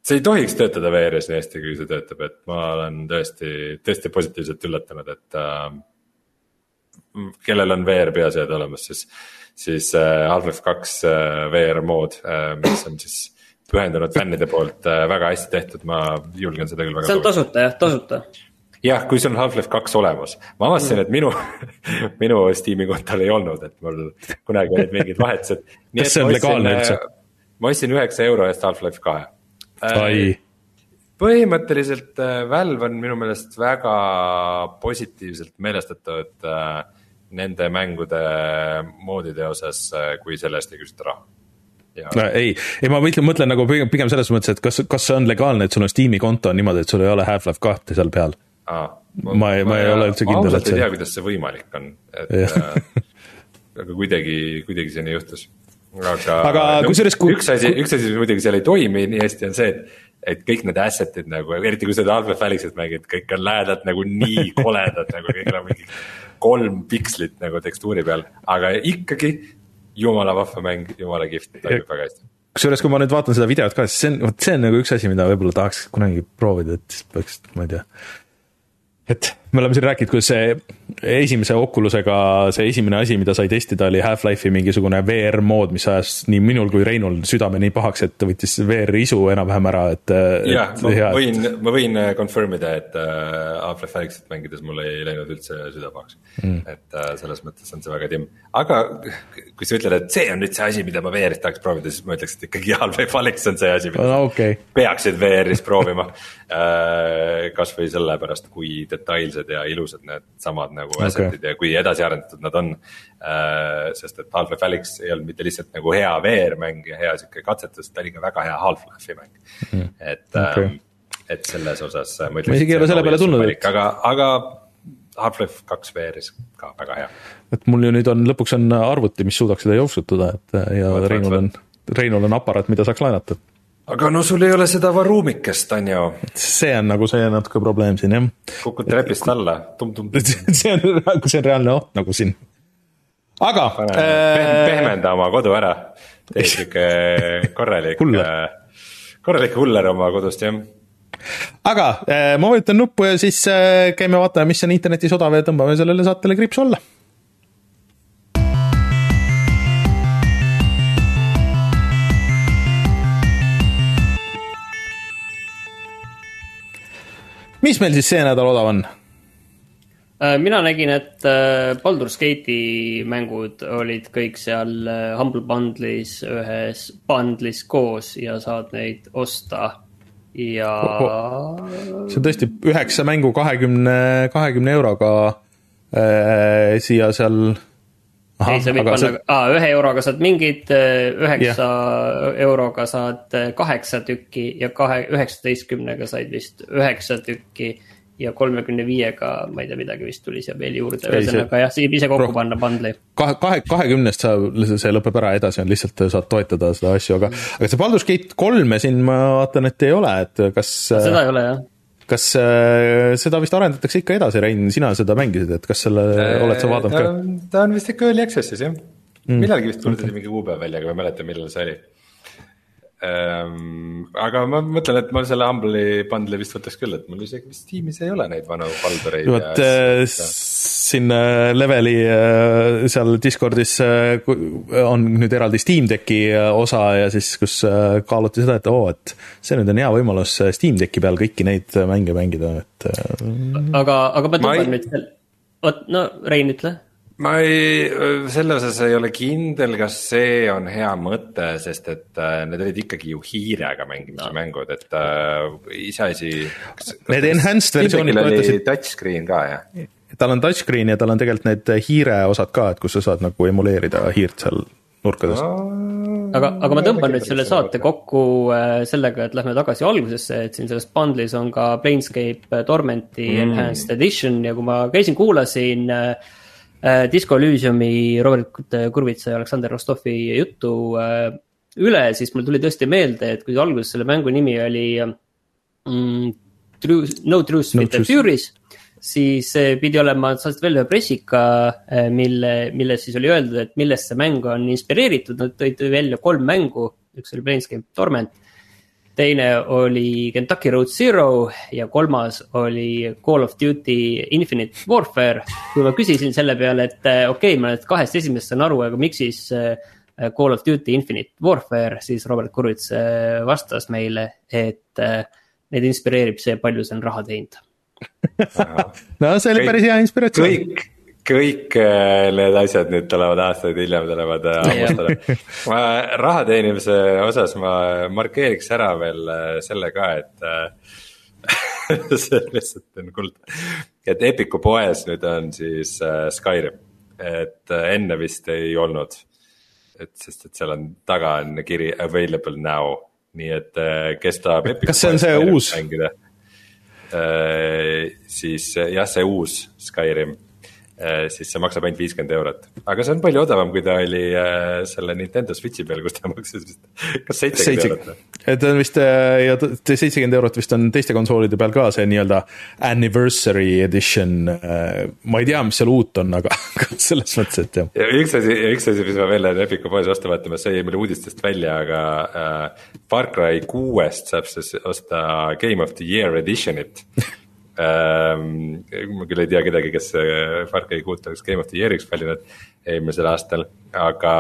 see ei tohiks töötada VR-is nii hästi, kui see töötab, et ma olen tõesti, tõesti positiivselt üllatunud, et äh,. kellel on VR peaseade olemas, siis, siis äh, Half-Life kaks äh, VR mood äh,, mis on siis pühendunud fännide poolt äh, väga hästi tehtud, ma julgen seda küll väga. see on tasuta jah, tasuta jah, kui sul on Half-Life kaks olemas, ma avastasin, et minu <laughs> minu Steam'i kontol ei olnud, et mul kunagi olid mingid vahetused. <laughs> kas see on legaalne üldse? ma ostsin üheksa euro eest Half-Life kahe. äh, põhimõtteliselt äh, Valve on minu meelest väga positiivselt meelestatud äh, nende mängude moodide osas, kui selle eest ei küsita raha. Ja... No, ei, ei ma mõtlen, mõtlen nagu pigem, pigem selles mõttes, et kas, kas see on legaalne, et sul on Steam'i konto niimoodi, et sul ei ole Half-Life kahte seal peal ah,. ma, ma, ei, ma ei ole üldse kindel, et see. ei tea, kuidas see võimalik on, et äh, aga kuidagi, kuidagi see nii juhtus. aga, aga kusjuures kui.... üks asi, üks asi, mis muidugi seal ei toimi nii hästi, on see, et et kõik need asset'id nagu, eriti kui sa seda Half-Life Alyxit mängid, kõik on lähedalt nagu nii <laughs> koledad nagu kõigil on mingi kolm pikslit nagu tekstuuri peal, aga ikkagi jumala vahva mäng, jumala kihvt, toimib väga hästi kusjuures, kui ma nüüd vaatan seda videot ka, siis see on, vot see on nagu üks asi, mida võib-olla tahaks kunagi proovida, et siis peaks, ma ei tea et me oleme siin rääkinud, kuidas see esimese Oculusega see esimene asi, mida sai testida, oli Half-Life'i mingisugune VR mood, mis ajas nii minul kui Reinul südame nii pahaks, et võttis VR isu enam-vähem ära, et. jah, ma hea, võin, ma võin äh, confirm ida, et äh, Half-Life Alyxit mängides mul ei läinud üldse süda pahaks mm.. et äh, selles mõttes on see väga timm, aga kui sa ütled, et see on nüüd see asi, mida ma VR-is tahaks proovida, siis ma ütleks, et ikkagi Half-Life Alyx on see asi, mida no, okay. peaksid VR-is proovima <laughs> kasvõi sellepärast, kui detailsed ja ilusad needsamad nagu okay. asset'id ja kui edasiarendatud nad on. Äh, sest et Half-Life Alyx ei olnud mitte lihtsalt nagu hea VR-mäng ja hea sihuke katsetus, ta oli ka väga hea Half-Life'i mäng mm., et okay., et selles osas äh, ma ütleks. ma isegi ei ole selle peale tulnud, aga, aga Half-Life kaks VR-is ka väga hea. et mul ju nüüd on, lõpuks on arvuti, mis suudaks seda jooksutada, et ja Reinul on, Reinul on aparaat, mida saaks laenata aga no sul ei ole seda varuumikest, on ju. see on nagu see natuke probleem siin jah. kukud trepist alla tum,, tum-tum. <laughs> see on, see on reaalne oht nagu siin. aga. Äh... pehmenda oma kodu ära, tee sihuke korralik korralik huller oma kodust jah aga äh, ma vajutan nuppu ja siis äh, käime vaatame, mis on internetis odav ja tõmbame sellele saatele kriipsu alla mis meil siis see nädal odav on? Äh, mina nägin, et äh, Baldur's Gate'i mängud olid kõik seal äh, Humble Bundle'is ühes bundle'is koos ja saad neid osta ja oh,. Oh. see on tõesti üheksa mängu kahekümne, kahekümne euroga äh, siia seal ei, sa võid panna see... ah,, ühe euroga saad mingid, üheksa yeah. euroga saad kaheksa tükki ja kahe, üheksateistkümnega said vist üheksa tükki. ja kolmekümne viiega, ma ei tea, midagi vist tuli siia veel juurde, ühesõnaga jah, saab ise kokku panna bundle'i. kahe, kahe, kahekümnest sa, see lõpeb ära, edasi on lihtsalt saad toetada seda asju, aga, aga see Baldur's Gate kolme siin ma vaatan, et ei ole, et kas. seda ei ole jah kas äh, seda vist arendatakse ikka edasi, Rein, sina seda mängisid, et kas selle äh, oled sa vaadanud ka? ta on vist ikka early access'is jah mm., millalgi vist kuulutati okay. mingi kuupäev välja, aga ma ei mäleta, millal see oli ähm,. aga ma mõtlen, et ma selle Humble'i bundle'i vist võtaks küll, et mul isegi vist tiimis ei ole neid vanu Baldureid. vot äh, siin äh, leveli äh, seal Discordis äh, on nüüd eraldi Steam Decki osa ja siis, kus kaaluti seda, et oo, et see nüüd on hea võimalus Steam Decki peal kõiki neid mänge mängida, et. aga, aga ma tõmban nüüd veel, vot no Rein, ütle ma ei, selle osas ei ole kindel, kas see on hea mõte, sest et äh, need olid ikkagi ju hiirega mängimise no. mängud, et äh, iseasi. Need enhanced versioonid toetasid. touchscreen ka jah? tal on touchscreen ja tal on tegelikult need hiire osad ka, et kus sa saad nagu emuleerida hiirt seal nurkades no,. aga, aga ma tõmban nüüd selle saate kokku äh, sellega, et lähme tagasi algusesse, et siin selles bundle'is on ka Planescape Tormenti mm. Enhanced Edition ja kui ma käisin, kuulasin äh, äh Disco Elysiumi Robert Kurvitsa ja Aleksander Rostovi juttu äh, üle, siis mul tuli tõesti meelde, et kui alguses selle mängu nimi oli mm, True, No Truth no with the Furies siis pidi olema, saatsid välja ühe pressika, mille, milles siis oli öeldud, et millest see mäng on inspireeritud, nad tõid välja kolm mängu, üks oli Planescape Torment. Teine oli Kentucky Road Zero ja kolmas oli Call of Duty Infinite Warfare. kui ma küsisin selle peale, et eh, okei okay,, ma nüüd kahest esimesest saan aru, aga miks siis eh, Call of Duty Infinite Warfare, siis Robert Kurvits vastas meile, et neid inspireerib see, palju see on raha teeninud no see oli päris hea inspiratsioon. kõik, kõik äh, need asjad nüüd tulevad aastaid hiljem tulevad äh, hammustele. ma raha teenimise osas ma markeeriks ära veel äh, selle ka, et <laughs> see lihtsalt on kuld. et Epiku poes nüüd on siis Skyrim, et enne vist ei olnud. et sest, et seal on taga on kiri available now, nii et kes tahab kas see on see uus? mängida Äh, siis jah, see uus Skyrim Äh, siis see maksab ainult viiskümmend eurot. aga see on palju odavam, kui ta oli äh, selle Nintendo Switchi peal, kus ta <laughs> maksis vist, kas seitsekümmend eurot? ta on vist äh, ja seitsekümmend eurot vist on teiste konsoolide peal ka see nii-öelda anniversary edition. ma ei tea, mis seal uut on, aga <laughs> selles mõttes, et jah. ja üks asi, üks asi, mis ma veel lähen Epiku poes osta vaatama, see jäi meil uudistest välja, aga äh, Far Cry kuuest saab siis osta Game of the Year edition'it. <laughs> ma küll ei tea kedagi, kes Far Cry kuut oleks Game of the Year'iks valinud eelmisel aastal, aga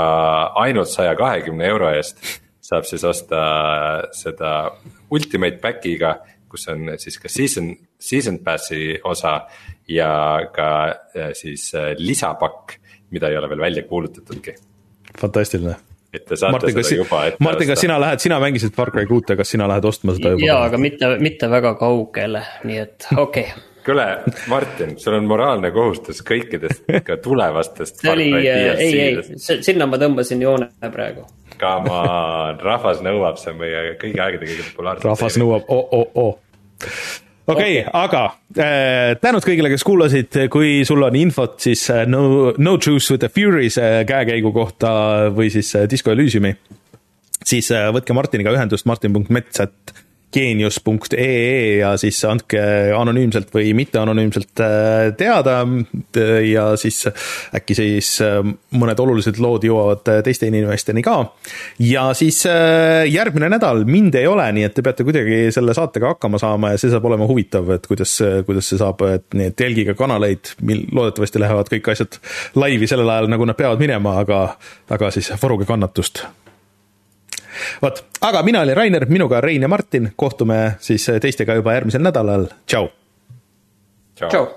ainult saja kahekümne euro eest saab siis osta seda Ultimate Packiga, kus on siis ka season, season pass'i osa ja ka siis lisapakk, mida ei ole veel välja kuulutatudki. fantastiline et te saate Martin, seda juba ette Martin, kas sina lähed, sina mängisid Far Cry kuute, kas sina lähed ostma seda juba? jaa, aga mitte, mitte väga kaugele, nii et okei okay. <laughs> kuule, Martin, sul on moraalne kohustus kõikidest <laughs> ka tulevastest see oli, ei, ei, sinna ma tõmbasin joone praegu. Come on, rahvas nõuab, see on meie kõigi aegade kõige populaarsem. rahvas nõuab oh,, oh, oh okei okay, okay., aga äh, tänud kõigile, kes kuulasid, kui sul on infot, siis äh, no, no juice with the furies äh, käekäigu kohta või siis äh, Disco Elysiumi, siis äh, võtke Martiniga ühendust martin.mets.at geenius.ee ja siis andke anonüümselt või mitteanonüümselt äh, teada. Ja siis äkki siis äh, mõned olulised lood jõuavad äh, teiste inimesteni ka. ja siis järgmine nädal. Mind ei ole, nii et te peate kuidagi selle saatega hakkama saama ja see saab olema huvitav, et kuidas, kuidas see saab, et nii et jälgige kanaleid, mil loodetavasti lähevad kõik asjad laivi sellel ajal, nagu nad peavad minema, aga, aga siis varuge kannatust vot, aga mina olin Rainer, minuga Rein ja Martin, kohtume siis teistega juba järgmisel nädalal, tšau. tšau.